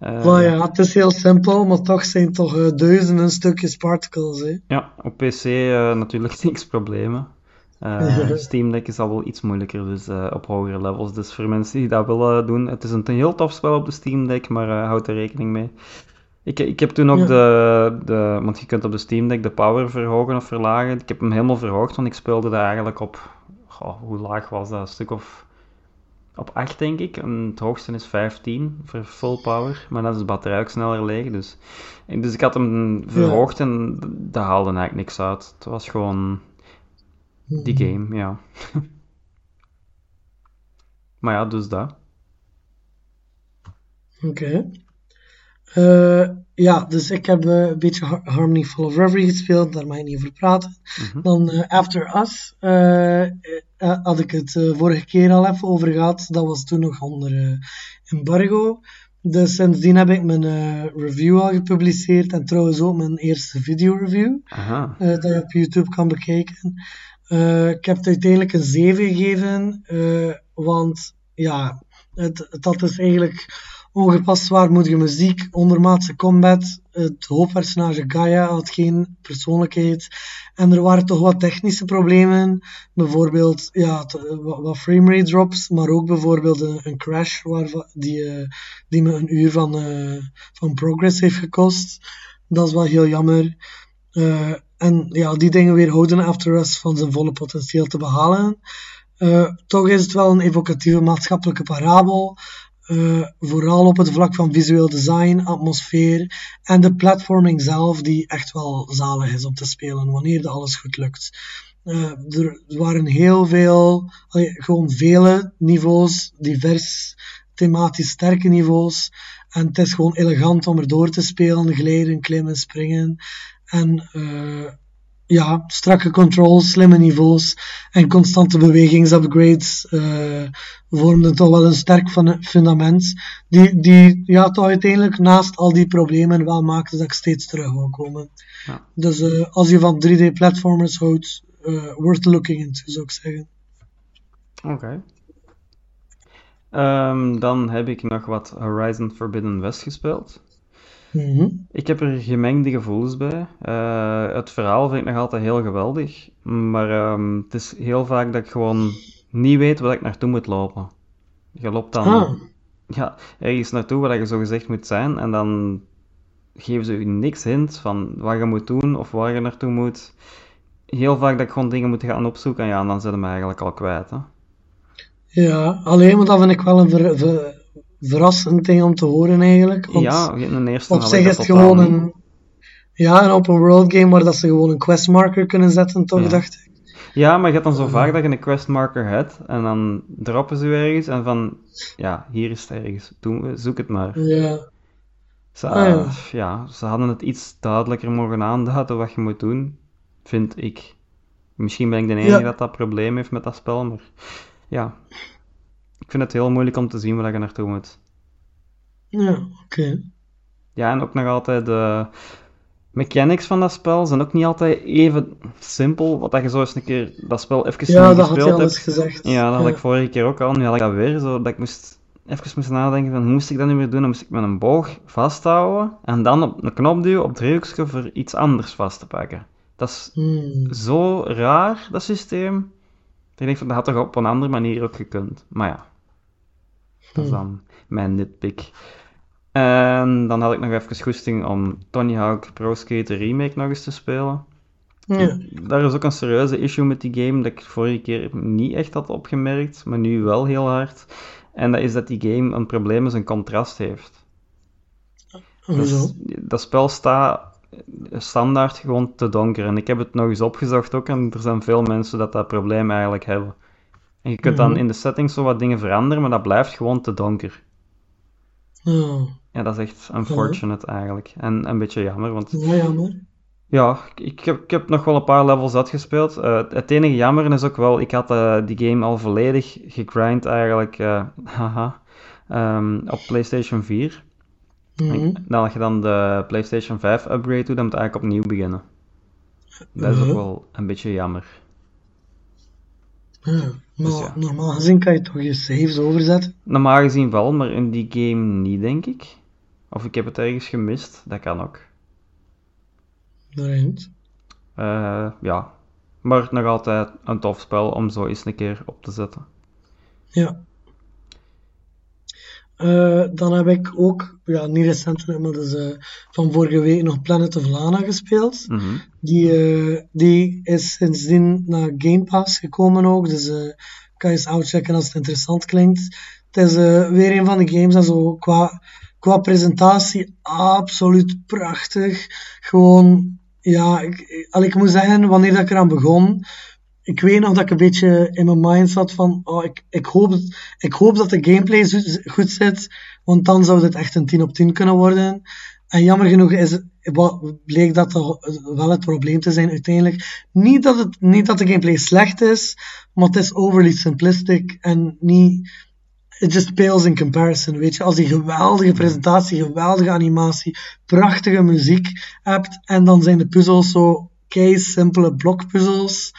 Maar ja, het is heel simpel, maar toch zijn toch duizenden stukjes particles. Hè. ja, op PC natuurlijk [laughs] niks problemen. Ja. [laughs] Steam Deck is al wel iets moeilijker, dus eh, op hogere levels. Dus voor mensen die dat willen doen, het is een, heel tof spel op de Steam Deck, maar eh, houd er rekening mee. Ik, ik heb toen ook Ja. de, de, want je kunt op de Steam Deck de power verhogen of verlagen. Ik heb hem helemaal verhoogd, want ik speelde daar eigenlijk op, goh, hoe laag was dat? Een stuk of op 8 denk ik. En het hoogste is 15 voor full power, maar dan is de batterij ook sneller leeg. Dus, dus ik had hem verhoogd en dat haalde eigenlijk niks uit. Het was gewoon die game, ja. [laughs] maar ja, dus dat. Oké. Eh, ja, dus ik heb eh, een beetje Har- Harmony Full of Reverie gespeeld, daar mag ik niet over praten. Mhm. Dan eh, After Us had ik het vorige keer al even over gehad. Dat was toen nog onder embargo. Dus sindsdien heb ik mijn review al gepubliceerd en trouwens ook mijn eerste video-review. Aha. eh, dat je op YouTube kan bekijken. Eh, ik heb het uiteindelijk een 7 gegeven, eh, want ja, het, het had dus eigenlijk ongepast zwaarmoedige muziek, ondermaatse combat, het hoofdpersonage Gaia had geen persoonlijkheid en er waren toch wat technische problemen, bijvoorbeeld ja, t- wat, framerate drops, maar ook bijvoorbeeld een, crash waarvan, die, eh, die me een uur van, eh, van progress heeft gekost. Dat is wel heel jammer. Eh, en ja, die dingen weerhouden After Us van zijn volle potentieel te behalen. Eh, toch is het wel een evocatieve maatschappelijke parabel. Eh, vooral op het vlak van visueel design, atmosfeer en de platforming zelf, die echt wel zalig is om te spelen wanneer dat alles goed lukt. Eh, er waren heel veel, gewoon vele niveaus, divers, thematisch sterke niveaus. En het is gewoon elegant om er door te spelen, glijden, klimmen, springen. En eh, ja, strakke controls, slimme niveaus en constante bewegingsupgrades uh, vormden toch wel een sterk fun- fundament. Die, die ja, toch uiteindelijk naast al die problemen wel maakte dat ik steeds terug wil komen. Ja. Dus eh, als je van 3D-platformers houdt, worth looking into, zou ik zeggen. Oké. Ehm, dan heb ik nog wat Horizon Forbidden West gespeeld. Mhm. Ik heb er gemengde gevoelens bij. Eh, het verhaal vind ik nog altijd heel geweldig. Maar ehm, het is heel vaak dat ik gewoon niet weet waar ik naartoe moet lopen. Je loopt dan Ah, ja, ergens naartoe waar je zo gezegd moet zijn. En dan geven ze je niks hint van wat je moet doen of waar je naartoe moet. Heel vaak dat ik gewoon dingen moet gaan opzoeken. En ja, dan zit je me eigenlijk al kwijt. Hè. ja, alleen maar dat vind ik wel een ver- ver- verrassend ding om te horen eigenlijk. Want Ja, in de eerste op zich is het gewoon niet. een, ja, een open world game waar dat ze gewoon een questmarker kunnen zetten, toch, Ja. dacht ik. Ja, maar je hebt dan zo vaak dat je een questmarker hebt en dan droppen ze je ergens en van, ja, hier is het ergens, Doe, zoek het maar. Ja, Ze, Ah, ja. ja, ze hadden het iets duidelijker mogen aanduiden wat je moet doen, vind ik. Misschien ben ik de enige Ja. dat dat probleem heeft met dat spel, maar ja. Ik vind het heel moeilijk om te zien waar je naartoe moet. ja, oké. Ja, en ook nog altijd de mechanics van dat spel zijn ook niet altijd even simpel, wat dat je zo eens een keer dat spel even Ja, dat had je gespeeld al eens hebt. gezegd. Ja, dat had ik vorige keer ook al. Nu had ik dat weer zo, dat ik moest even moest nadenken van hoe moest ik dat nu weer doen? Dan moest ik met een boog vasthouden en dan op een knop duwen op driehoekje voor iets anders vast te pakken. Dat is Hmm. zo raar, dat systeem. Ik denk van, dat had toch op een andere manier ook gekund. Maar ja, dat is Hmm. dan mijn nitpick. En dan had ik nog even goesting om Tony Hawk Pro Skater Remake nog eens te spelen. Ja. Daar is ook een serieuze issue met die game dat ik vorige keer niet echt had opgemerkt, maar nu wel heel hard. En dat is dat die game een probleem met zijn contrast heeft. Dus dat spel staat standaard gewoon te donker. En ik heb het nog eens opgezocht ook, en er zijn veel mensen dat dat probleem eigenlijk hebben. En je kunt dan Mhm. in de settings zo wat dingen veranderen, maar dat blijft gewoon te donker. Ja, Ja, dat is echt unfortunate eigenlijk. En een beetje jammer, want ja, jammer. Ja, ik heb, ik heb nog wel een paar levels uitgespeeld. Eh, het enige jammer is ook wel, ik had eh, die game al volledig gegrind eigenlijk, eh, [laughs] haha, ehm, op PlayStation 4. Mhm. En dan als je dan de PlayStation 5 upgrade doet, dan moet je eigenlijk opnieuw beginnen. Dat is ook Mhm. wel een beetje jammer. Ja, maar Dus ja. normaal gezien kan je toch je saves overzetten? Normaal gezien wel, maar in die game niet, denk ik. Of ik heb het ergens gemist, dat kan ook. Daarin. Eh, ja, maar nog altijd een tof spel om zo eens een keer op te zetten. Ja. Eh, dan heb ik ook, ja, niet recentelijk, maar dus, eh, van vorige week nog Planet of Lana gespeeld. Mhm. Die, eh, die is sindsdien naar Game Pass gekomen ook, dus kan je eens uitchecken als het interessant klinkt. Het is weer een van de games en zo qua, qua presentatie absoluut prachtig. Gewoon, ja, ik, ik, al, ik moet zeggen, wanneer dat ik eraan begon, ik weet nog dat ik een beetje in mijn mind zat van, oh, ik, ik, hoop, ik hoop dat de gameplay goed zit, want dan zou dit echt een 10 op 10 kunnen worden. En jammer genoeg is, bleek dat wel het probleem te zijn uiteindelijk. Niet dat, het, niet dat de gameplay slecht is, maar het is overly simplistic en niet... It just pales in comparison, weet je. Als die geweldige presentatie, geweldige animatie, prachtige muziek hebt en dan zijn de puzzels zo kei simpele blokpuzzels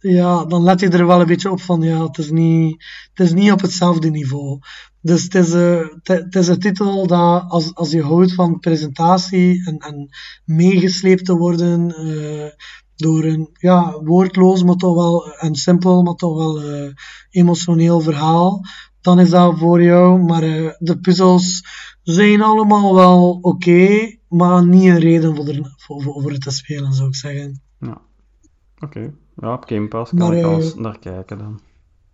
ja, dan let je er wel een beetje op van, ja, het is niet, het is niet op hetzelfde niveau. Dus het is, eh, het, is een titel dat, als, als je houdt van presentatie en, en meegesleept te worden eh, door een, ja, woordloos, maar toch wel, en simpel, maar toch wel eh, emotioneel verhaal, dan is dat voor jou. Maar de puzzels zijn allemaal wel oké, maar niet een reden voor, er, voor, voor het te spelen, zou ik zeggen. Ja. Oké. Ja, op Game Pass kan Maar, ik eh, al eens naar kijken dan.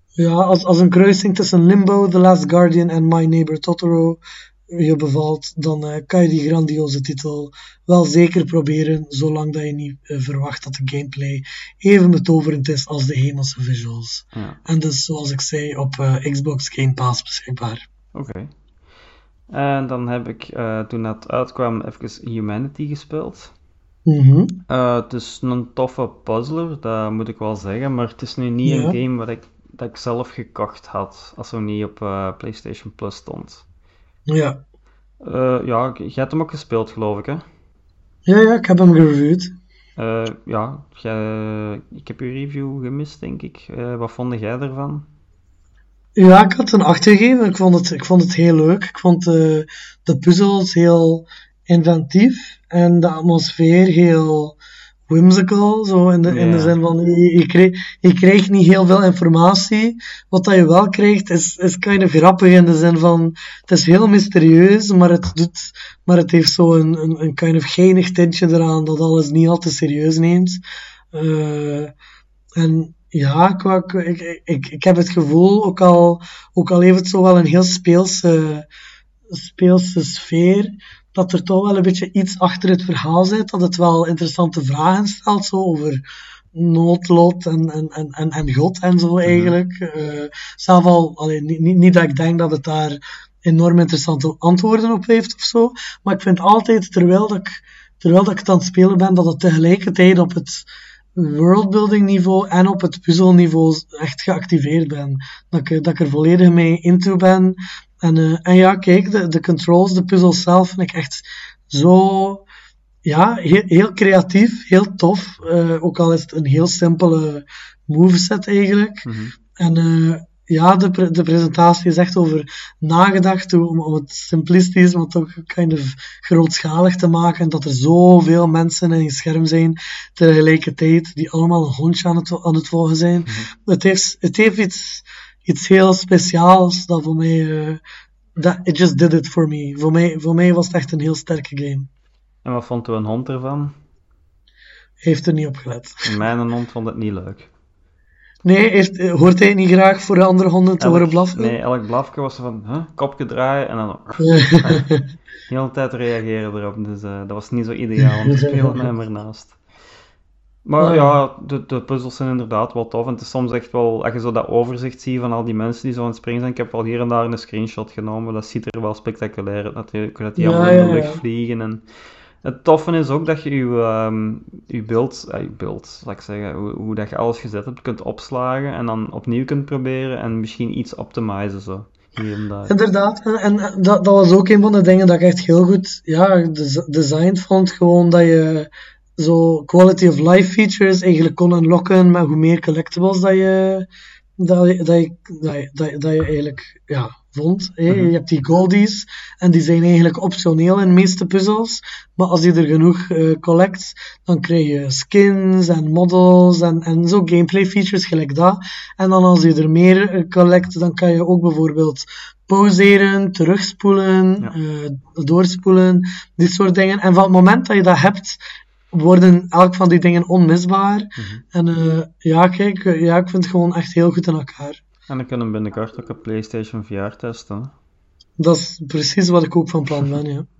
Ja, als, als een kruising tussen Limbo, The Last Guardian en My Neighbor Totoro je bevalt, dan eh, kan je die grandioze titel wel zeker proberen, zolang dat je niet eh, verwacht dat de gameplay even betoverend is als de hemelse visuals. Ja. En dus, zoals ik zei, op eh, Xbox Game Pass beschikbaar. Oké. En dan heb ik eh, toen dat uitkwam even Humanity gespeeld. Mhm. Eh, het is een toffe puzzler, dat moet ik wel zeggen, maar het is nu niet Ja. een game wat ik, dat ik zelf gekocht had, als hij niet op eh, PlayStation Plus stond. Ja. Eh, ja, jij hebt hem ook gespeeld, geloof ik, hè? ja, ja, ik heb hem gereviewd. Ja, jij- ik heb je review gemist, denk ik. Wat vond jij ervan? Ja, ik had een 8 gegeven. Ik vond het, ik vond het heel leuk. Ik vond de puzzels heel inventief en de atmosfeer heel whimsical. Zo in de, in de zin van, je, je, kreeg, je krijgt niet heel veel informatie. Wat dat je wel krijgt is, is kind of grappig in de zin van, het is heel mysterieus, maar het, doet, maar het heeft zo een, een, een kind of geinig tintje eraan dat alles niet al te serieus neemt. Eh, en ja, ik, ik, ik, ik heb het gevoel, ook al, ook al heeft het zo wel een heel speelse, speelse sfeer, dat er toch wel een beetje iets achter het verhaal zit, dat het wel interessante vragen stelt, zo over noodlot en, en, en, en, en God en zo eigenlijk. Eh, zelf al, allee, niet, niet, niet dat ik denk dat het daar enorm interessante antwoorden op heeft of zo, maar ik vind altijd, terwijl dat ik, terwijl dat ik het aan het spelen ben, dat het tegelijkertijd op het worldbuilding niveau en op het puzzel niveau echt geactiveerd ben. Dat ik, dat ik er volledig mee into ben. En, eh, en ja, kijk, de, de controls, de puzzels zelf vind ik echt zo ja, heel, heel creatief, heel tof. Eh, ook al is het een heel simpele moveset eigenlijk. En eh, ja, de, pre- de presentatie is echt over nagedacht om, om het simplistisch, maar toch kind of grootschalig te maken. Dat er zoveel mensen in je scherm zijn tegelijkertijd, die allemaal een hondje aan het, aan het volgen zijn. het, heeft, het heeft iets, iets heel speciaals dat voor mij... eh, dat, it just did it for me. Voor mij. Voor mij was het echt een heel sterke game. En wat vond u een hond ervan? Heeft er niet op gelet. Mijn hond vond het niet leuk. Nee, heeft, eh, hoort hij niet graag voor de andere honden te horen blaffen? Nee, elk blafje was van, huh, kopje draaien en dan [laughs] [laughs] de hele tijd reageren erop. Dus eh, dat was niet zo ideaal om te spelen met hem ernaast. Maar Ja. de, de puzzels zijn inderdaad wel tof. En het is soms echt wel, als je zo dat overzicht ziet van al die mensen die zo aan het springen zijn. Ik heb wel hier en daar een screenshot genomen. Dat ziet er wel spectaculair uit natuurlijk. Dat die Ja, allemaal in de lucht vliegen. En het toffe is ook dat je je, ehm, je beeld, eh, je beeld, laat ik zeggen, hoe, hoe dat je alles gezet hebt, kunt opslagen. En dan opnieuw kunt proberen en misschien iets optimizen zo. Hier en daar. Inderdaad, en, en en dat, dat was ook een van de dingen dat ik echt heel goed ja, des- designed vond. Gewoon dat je zo quality of life features eigenlijk kon unlocken met hoe meer collectibles dat je, dat je, dat je, dat je, dat je, dat je eigenlijk ja, vond. hè. Je hebt die goldies en die zijn eigenlijk optioneel in de meeste puzzels. Maar als je er genoeg eh, collect, dan krijg je skins en models en, en zo gameplay features gelijk dat. En dan als je er meer eh, collect, dan kan je ook bijvoorbeeld pauzeren, terugspoelen, Ja. eh, doorspoelen, dit soort dingen. En van het moment dat je dat hebt, worden elk van die dingen onmisbaar. En eh, ja, kijk, eh, ja, ik vind het gewoon echt heel goed in elkaar. En dan kunnen we binnenkort ook op PlayStation VR testen. hè. Dat is precies wat ik ook van plan ben, ja. [laughs]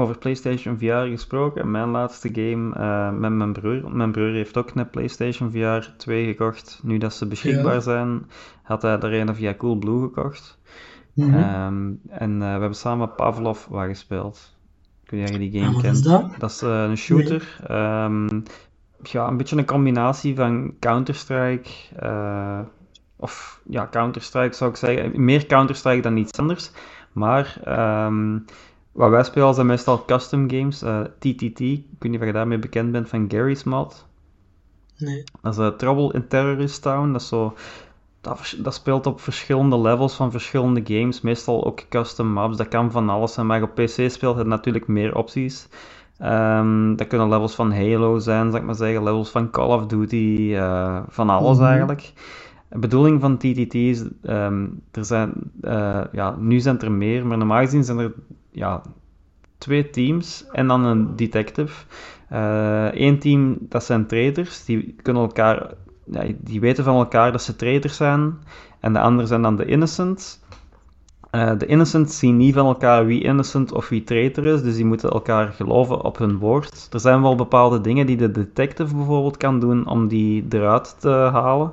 Over PlayStation VR gesproken, mijn laatste game eh, met mijn broer. Mijn broer heeft ook een PlayStation VR 2 gekocht. Nu dat ze beschikbaar Ja. zijn, had hij er een via Coolblue gekocht. Mhm. Ehm, en we hebben samen Pavlov wat gespeeld. Weet niet of je die game kent. is dat? Dat is eh, een shooter. Ehm, ja, een beetje een combinatie van Counter-Strike. eh, of ja, Counter-Strike zou ik zeggen. Meer Counter-Strike dan iets anders. Maar ehm, wat wij spelen zijn meestal custom games. eh, TTT, ik weet niet of je daarmee bekend bent van Gary's Mod. Nee. Dat is eh, Trouble in Terrorist Town. Dat, is zo, dat, dat speelt op verschillende levels van verschillende games. Meestal ook custom maps. Dat kan van alles zijn. Maar op PC speelt het natuurlijk meer opties. Ehm, dat kunnen levels van Halo zijn, zal ik maar zeggen. Levels van Call of Duty. eh, van alles Mhm. eigenlijk. De bedoeling van TTT is, ehm, er zijn, eh, ja, nu zijn er meer, maar normaal gezien zijn er ja, twee teams en dan een detective. Eén team, dat zijn traders, die kunnen elkaar die weten van elkaar dat ze traitors zijn. En de anderen zijn dan de innocents. Eh, de innocents zien niet van elkaar wie innocent of wie traitor is, dus die moeten elkaar geloven op hun woord. Er zijn wel bepaalde dingen die de detective bijvoorbeeld kan doen om die eruit te halen.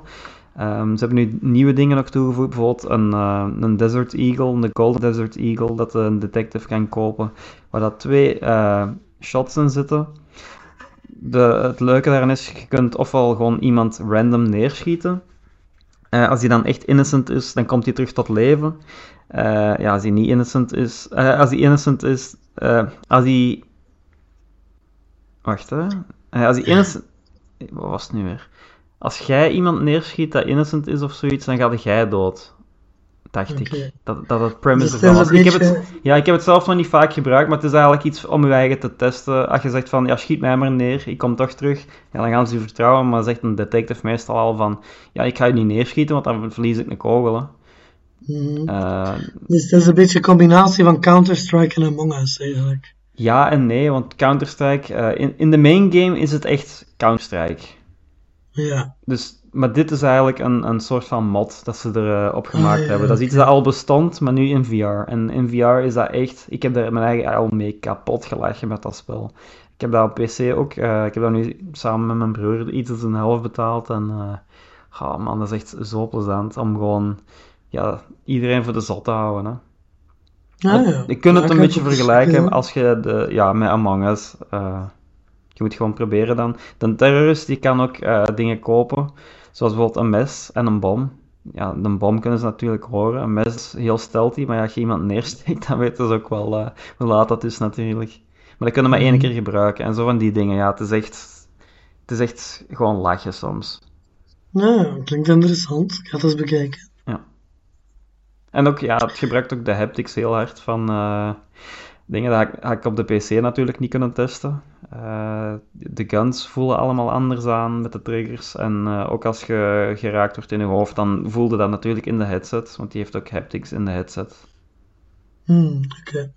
Ehm, ze hebben nu nieuwe dingen nog toegevoegd, bijvoorbeeld een, eh, een Desert Eagle, een Golden Desert Eagle, dat een detective kan kopen, waar dat twee eh, shots in zitten. De, het leuke daarin is, je kunt ofwel gewoon iemand random neerschieten. Eh, als hij dan echt innocent is, dan komt hij terug tot leven. Eh, ja, als hij niet innocent is, eh, als hij innocent is, als hij... Wacht, hè. Als hij [laughs] innocent... Wat was het nu weer? Als jij iemand neerschiet dat innocent is of zoiets, dan gaat jij dood. Dacht ik. Dat, dat het premise Dus ervan was. Ik heb het, ja, ik heb het zelf nog niet vaak gebruikt, maar het is eigenlijk iets om je eigen te testen. Als je zegt van, ja, schiet mij maar neer, ik kom toch terug. Ja, dan gaan ze je vertrouwen, maar zegt een detective meestal al van, ja, ik ga je niet neerschieten, want dan verlies ik een kogel. Hè. Mhm. Eh, Dus het is een beetje een combinatie van Counter-Strike en Among Us eigenlijk. ja en nee, want Counter-Strike, eh, in, in de main game is het echt Counter-Strike. Ja. Dus, maar dit is eigenlijk een, een soort van mod dat ze erop op gemaakt Ah, ja, hebben. Dat is iets dat al bestond, maar nu in VR. En in VR is dat echt... Ik heb daar mijn eigen al mee kapot gelachen met dat spel. Ik heb dat op PC ook... eh, ik heb dat nu samen met mijn broer iets als een helft betaald. En eh oh man, dat is echt zo plezant om gewoon ja, iedereen voor de zot te houden. Hè. Ah, ja. Je kunt Ja, het een beetje vergelijken als je de, ja, met Among Us. eh, je moet gewoon proberen dan. De terrorist die kan ook eh, dingen kopen, zoals bijvoorbeeld een mes en een bom. Ja, een bom kunnen ze natuurlijk horen. Een mes is heel stealthy, maar ja, als je iemand neersteekt, [laughs] dan weten ze ook wel eh, hoe laat dat is natuurlijk. Maar dat kunnen we maar één Mhm. keer gebruiken. En zo van die dingen, ja, het is echt, het is echt gewoon lachen soms. Ja, klinkt interessant. Ik ga het eens bekijken. En ook, ja, het gebruikt ook de haptics heel hard van eh, dingen dat ik, had ik op de PC natuurlijk niet kunnen testen. Eh, de guns voelen allemaal anders aan met de triggers. En eh, ook als je geraakt wordt in je hoofd, dan voelde dat natuurlijk in de headset, want die heeft ook haptics in de headset. Hmm, oké.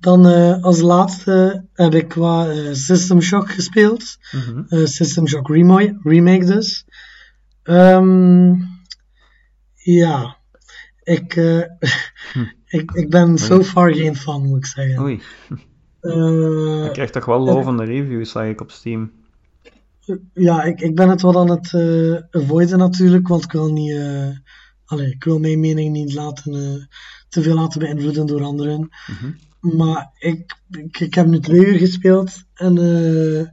Dan eh, als laatste heb ik qua System Shock gespeeld. Mhm. System Shock Remake, remake dus. Ehm, ja, ik, eh, [laughs] ik, ik ben so far geen fan, moet ik zeggen. Oei, Eh, je krijgt toch wel lovende reviews, zag ik op Steam. ja, ik, ik ben het wat aan het eh avoiden natuurlijk, want ik wil niet, eh, allee, ik wil mijn mening niet laten, eh, te veel laten beïnvloeden door anderen. Maar ik, ik, ik heb nu twee uur gespeeld en eh,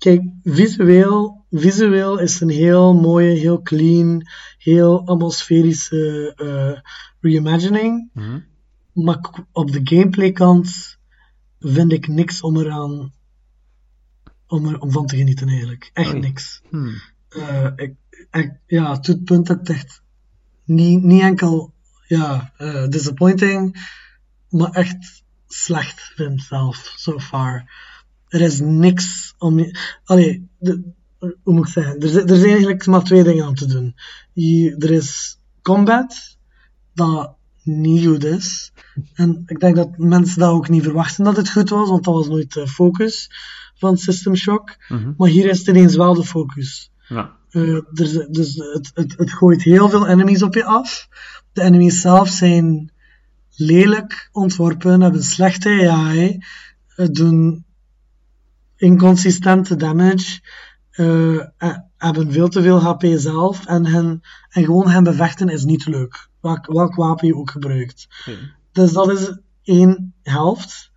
kijk, visueel, visueel is een heel mooie, heel clean, heel atmosferische eh, reimagining. Mhm. Maar op de gameplay kant vind ik niks om eraan om, er, om van te genieten eigenlijk. Echt niks. Hmm. Eh, ik, ik, ja, tot het punt dat ik het echt niet, niet enkel ja, eh, disappointing, maar echt slecht vind zelf, so far. Er is niks om je... Allee, de, hoe moet ik zeggen? Er, zi- er zijn eigenlijk maar twee dingen om te doen. Je, er is combat, dat niet goed is. En ik denk dat mensen dat ook niet verwachten dat het goed was, want dat was nooit de focus van System Shock. Mhm. Maar hier is het ineens wel de focus. Ja. Eh, er, dus het, het, het gooit heel veel enemies op je af. De enemies zelf zijn lelijk ontworpen, hebben slechte AI, eh, doen inconsistente damage, eh, eh, hebben veel te veel HP zelf en, hen, en gewoon hen bevechten is niet leuk. Welk, welk wapen je ook gebruikt. Dus dat is één helft.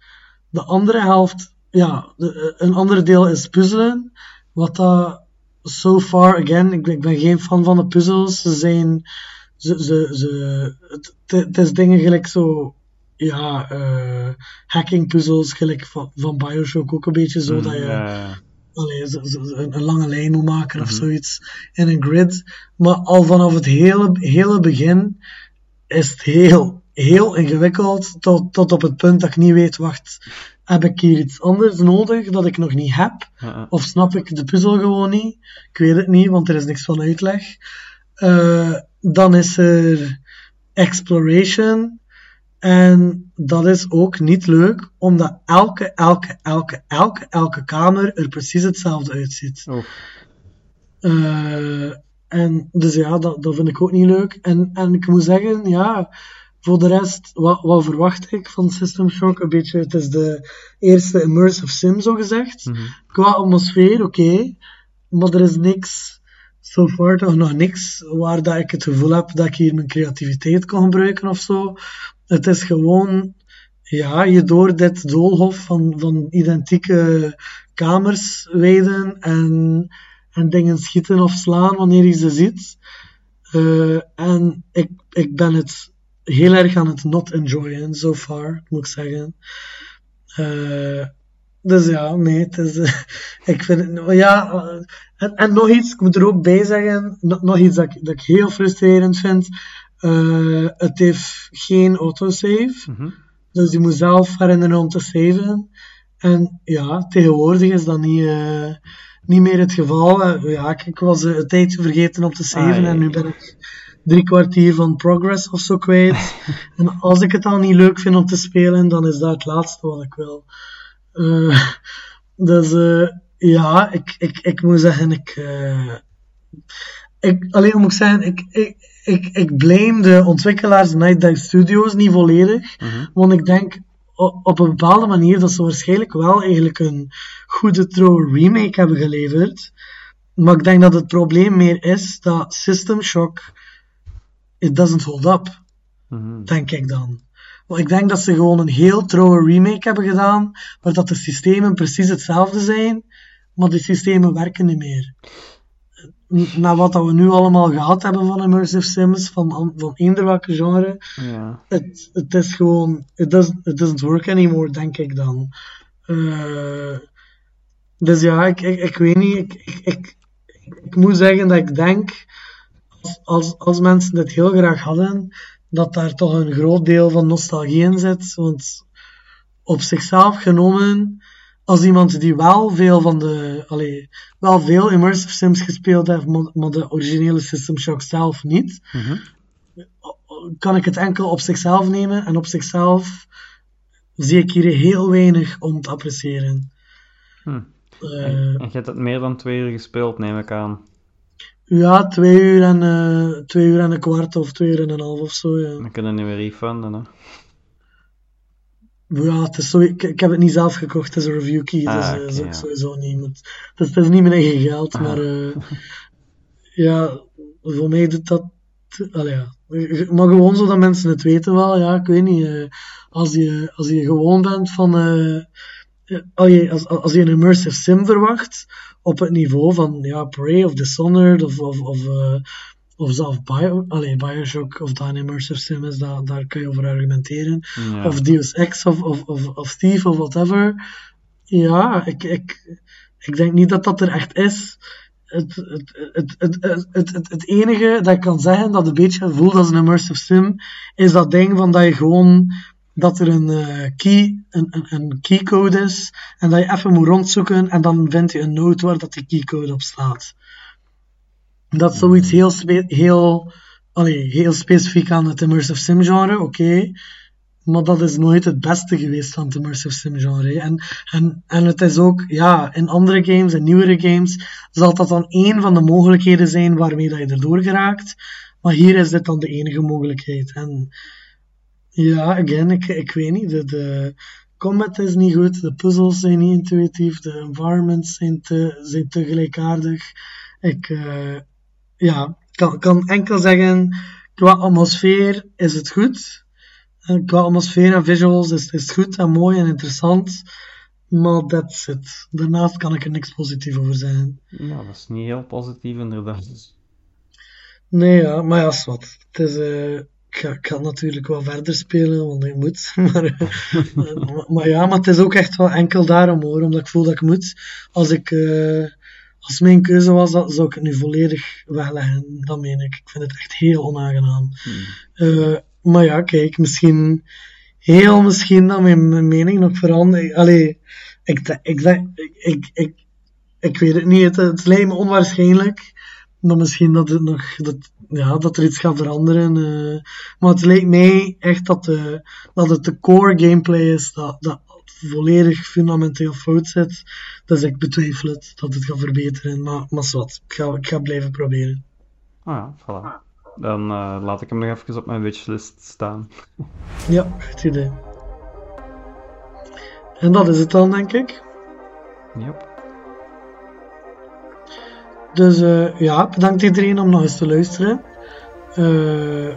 De andere helft, ja, de, een andere deel is puzzelen. Wat dat, so far, again, ik, ben- ik ben geen fan van de puzzels. Ze zijn, ze, ze, ze, het, het is dingen gelijk zo, ja, eh, hacking puzzels, gelijk van, van Bioshock ook een beetje zo, dat je Ja. allee, zo- zo- zo een, een lange lijn moet maken of zoiets in een grid. Maar al vanaf het hele, hele begin is het heel, heel ingewikkeld tot, tot op het punt dat ik niet weet, wacht, heb ik hier iets anders nodig dat ik nog niet heb? Of snap ik de puzzel gewoon niet? Ik weet het niet, want er is niks van uitleg. Eh, dan is er exploration. En dat is ook niet leuk, omdat elke, elke, elke, elke, elke kamer er precies hetzelfde uitziet. Oh. Eh, en dus ja, dat, dat vind ik ook niet leuk. En, en ik moet zeggen, ja, voor de rest, wat, wat verwacht ik van System Shock? Een beetje, het is de eerste immersive sim, zo gezegd. Mhm. Qua atmosfeer, oké. maar er is niks, so far toch nog niks, waar dat ik het gevoel heb dat ik hier mijn creativiteit kan gebruiken of zo. Het is gewoon, ja, je door dit doolhof van, van identieke kamers wijden en, en dingen schieten of slaan wanneer je ze ziet. Eh, en ik, ik ben het heel erg aan het not enjoyen, so far, moet ik zeggen. Eh, dus ja, nee, het is, eh, ik vind het, ja, eh, en, en nog iets, ik moet er ook bij zeggen, nog, nog iets dat ik, dat ik heel frustrerend vind. Eh, het heeft geen autosave, Mhm. dus je moet zelf herinneren om te saven. En ja, tegenwoordig is dat niet, niet meer het geval. Ja, ik, ik was een tijdje vergeten om te saven Ah, ja, en nu ben ik drie kwartier van progress of zo kwijt. [laughs] en als ik het al niet leuk vind om te spelen, dan is dat het laatste wat ik wil. Eh, [laughs] dus eh, ja, ik, ik, ik moet zeggen, ik, eh, ik alleen moet ik zeggen, ik, ik, ik, ik blame de ontwikkelaars Night Dive Studios niet volledig, Mhm. want ik denk op een bepaalde manier dat ze waarschijnlijk wel eigenlijk een goede trouwe remake hebben geleverd. Maar ik denk dat het probleem meer is dat System Shock it doesn't hold up Mhm. denk ik dan. Want ik denk dat ze gewoon een heel trouwe remake hebben gedaan, waar dat de systemen precies hetzelfde zijn, maar die systemen werken niet meer. Na wat dat we nu allemaal gehad hebben van immersive sims, van, an- van eender welke genre, Ja. het, het is gewoon, it doesn't, it doesn't work anymore, denk ik dan. Eh, dus ja, ik, ik, ik weet niet, ik, ik, ik, ik moet zeggen dat ik denk, als, als, als mensen dit heel graag hadden, dat daar toch een groot deel van nostalgie in zit. Want op zichzelf genomen, als iemand die wel veel van de, allee, wel veel immersive sims gespeeld heeft, maar, de originele System Shock zelf niet, Mhm. kan ik het enkel op zichzelf nemen. En op zichzelf zie ik hier heel weinig om te appreciëren. Hm. Eh, En je hebt het meer dan twee uur gespeeld, neem ik aan. Ja, twee uur, en, eh, twee uur en een kwart of twee uur en een half of zo. Ja, Dan kunnen we niet meer refunden, hè. ja het is zo, ik, ik heb het niet zelf gekocht, het is een review key, Ah, dus eh, oké, is ook ja. sowieso niet. Het, het, is, het is niet mijn eigen geld, maar eh, ja, voor mij doet dat. Allee, ja. Maar gewoon zodat mensen het weten wel, ja, ik weet niet. als, je, als je gewoon bent van. Eh, als, je, als, je een immersive sim verwacht op het niveau van ja, Prey of Dishonored of, of, of, eh, of zelf Bio, allee, Bioshock of dat een immersive sim is, daar, daar kan je over argumenteren Ja. of Deus Ex of, of, of, of Steve of whatever. Ja, ik, ik, ik denk niet dat dat er echt is. Het, het, het, het, het enige dat ik kan zeggen dat een beetje voelt als een immersive sim, is dat ding van dat je gewoon dat er een eh, key, een, een, een keycode is en dat je even moet rondzoeken en dan vind je een node waar dat die keycode op staat. Dat is zoiets heel, spe- heel, allee, heel specifiek aan het immersive sim genre, oké. Maar dat is nooit het beste geweest van het immersive sim genre. En, en, en het is ook, ja, in andere games, in nieuwere games, zal dat dan één van de mogelijkheden zijn waarmee dat je erdoor geraakt. Maar hier is dit dan de enige mogelijkheid. En ja, again, ik, ik weet niet. De, de combat is niet goed, de puzzels zijn niet intuïtief, de environments zijn te, zijn te gelijkaardig. Ik, eh, ja, kan, kan enkel zeggen, qua atmosfeer is het goed. Eh, Qua atmosfeer en visuals is, is het goed en mooi en interessant. Maar that's it. Daarnaast kan ik er niks positief over zeggen. Ja, dat is niet heel positief, inderdaad. Nee, ja, maar ja, is wat. Het is, eh, ik, ga het natuurlijk wel verder spelen, want ik moet. [laughs] maar, eh, maar, maar ja, maar het is ook echt wel enkel daarom hoor, omdat ik voel dat ik moet. Als ik, eh, als mijn keuze was, dan zou ik het nu volledig wegleggen. Dat meen ik. Ik vind het echt heel onaangenaam. Eh, maar ja, kijk, misschien, heel misschien dat mijn, mijn mening nog verandert. Allee, ik, ik, ik, ik, ik, ik weet het niet. Het, het lijkt me onwaarschijnlijk. Dan misschien dat, het nog, dat, ja, dat er iets gaat veranderen. eh. maar het lijkt mij echt dat, de, dat het de core gameplay is dat, dat volledig fundamenteel fout zit. Dus ik betwijfel het dat het gaat verbeteren. Maar, maar wat, ik ga, ik ga blijven proberen. Ah ja, voilà. Dan eh, laat ik hem nog even op mijn wishlist staan. Ja, goed idee. En dat is het dan, denk ik. Yep. Dus eh, ja, bedankt iedereen om nog eens te luisteren. Eh,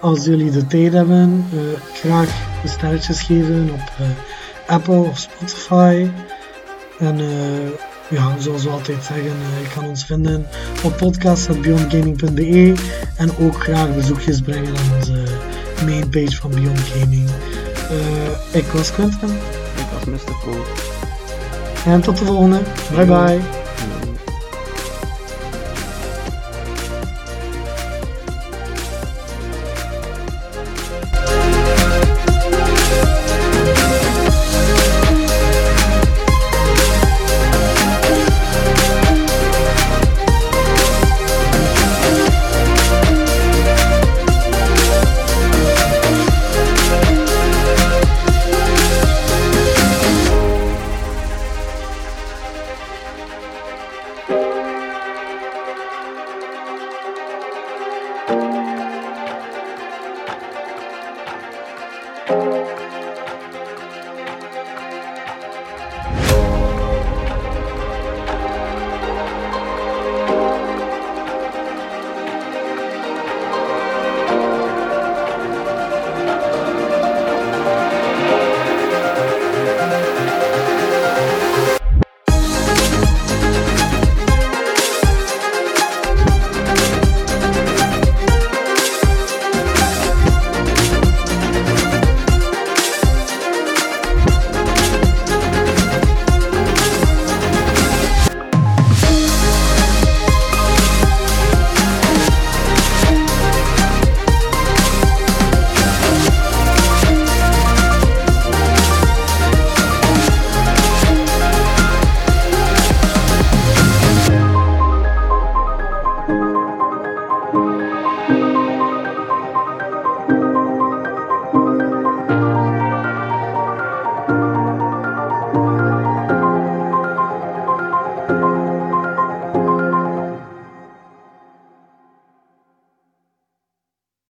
als jullie de tijd hebben, eh, graag de sterretjes geven op Apple of Spotify. En ja, zoals we altijd zeggen, je kan ons vinden op podcast.beyondgaming.be en ook graag bezoekjes brengen aan onze mainpage van Beyond Gaming. Ik was Quentin Ik was Mr. Cool. en tot de volgende. Bye bye.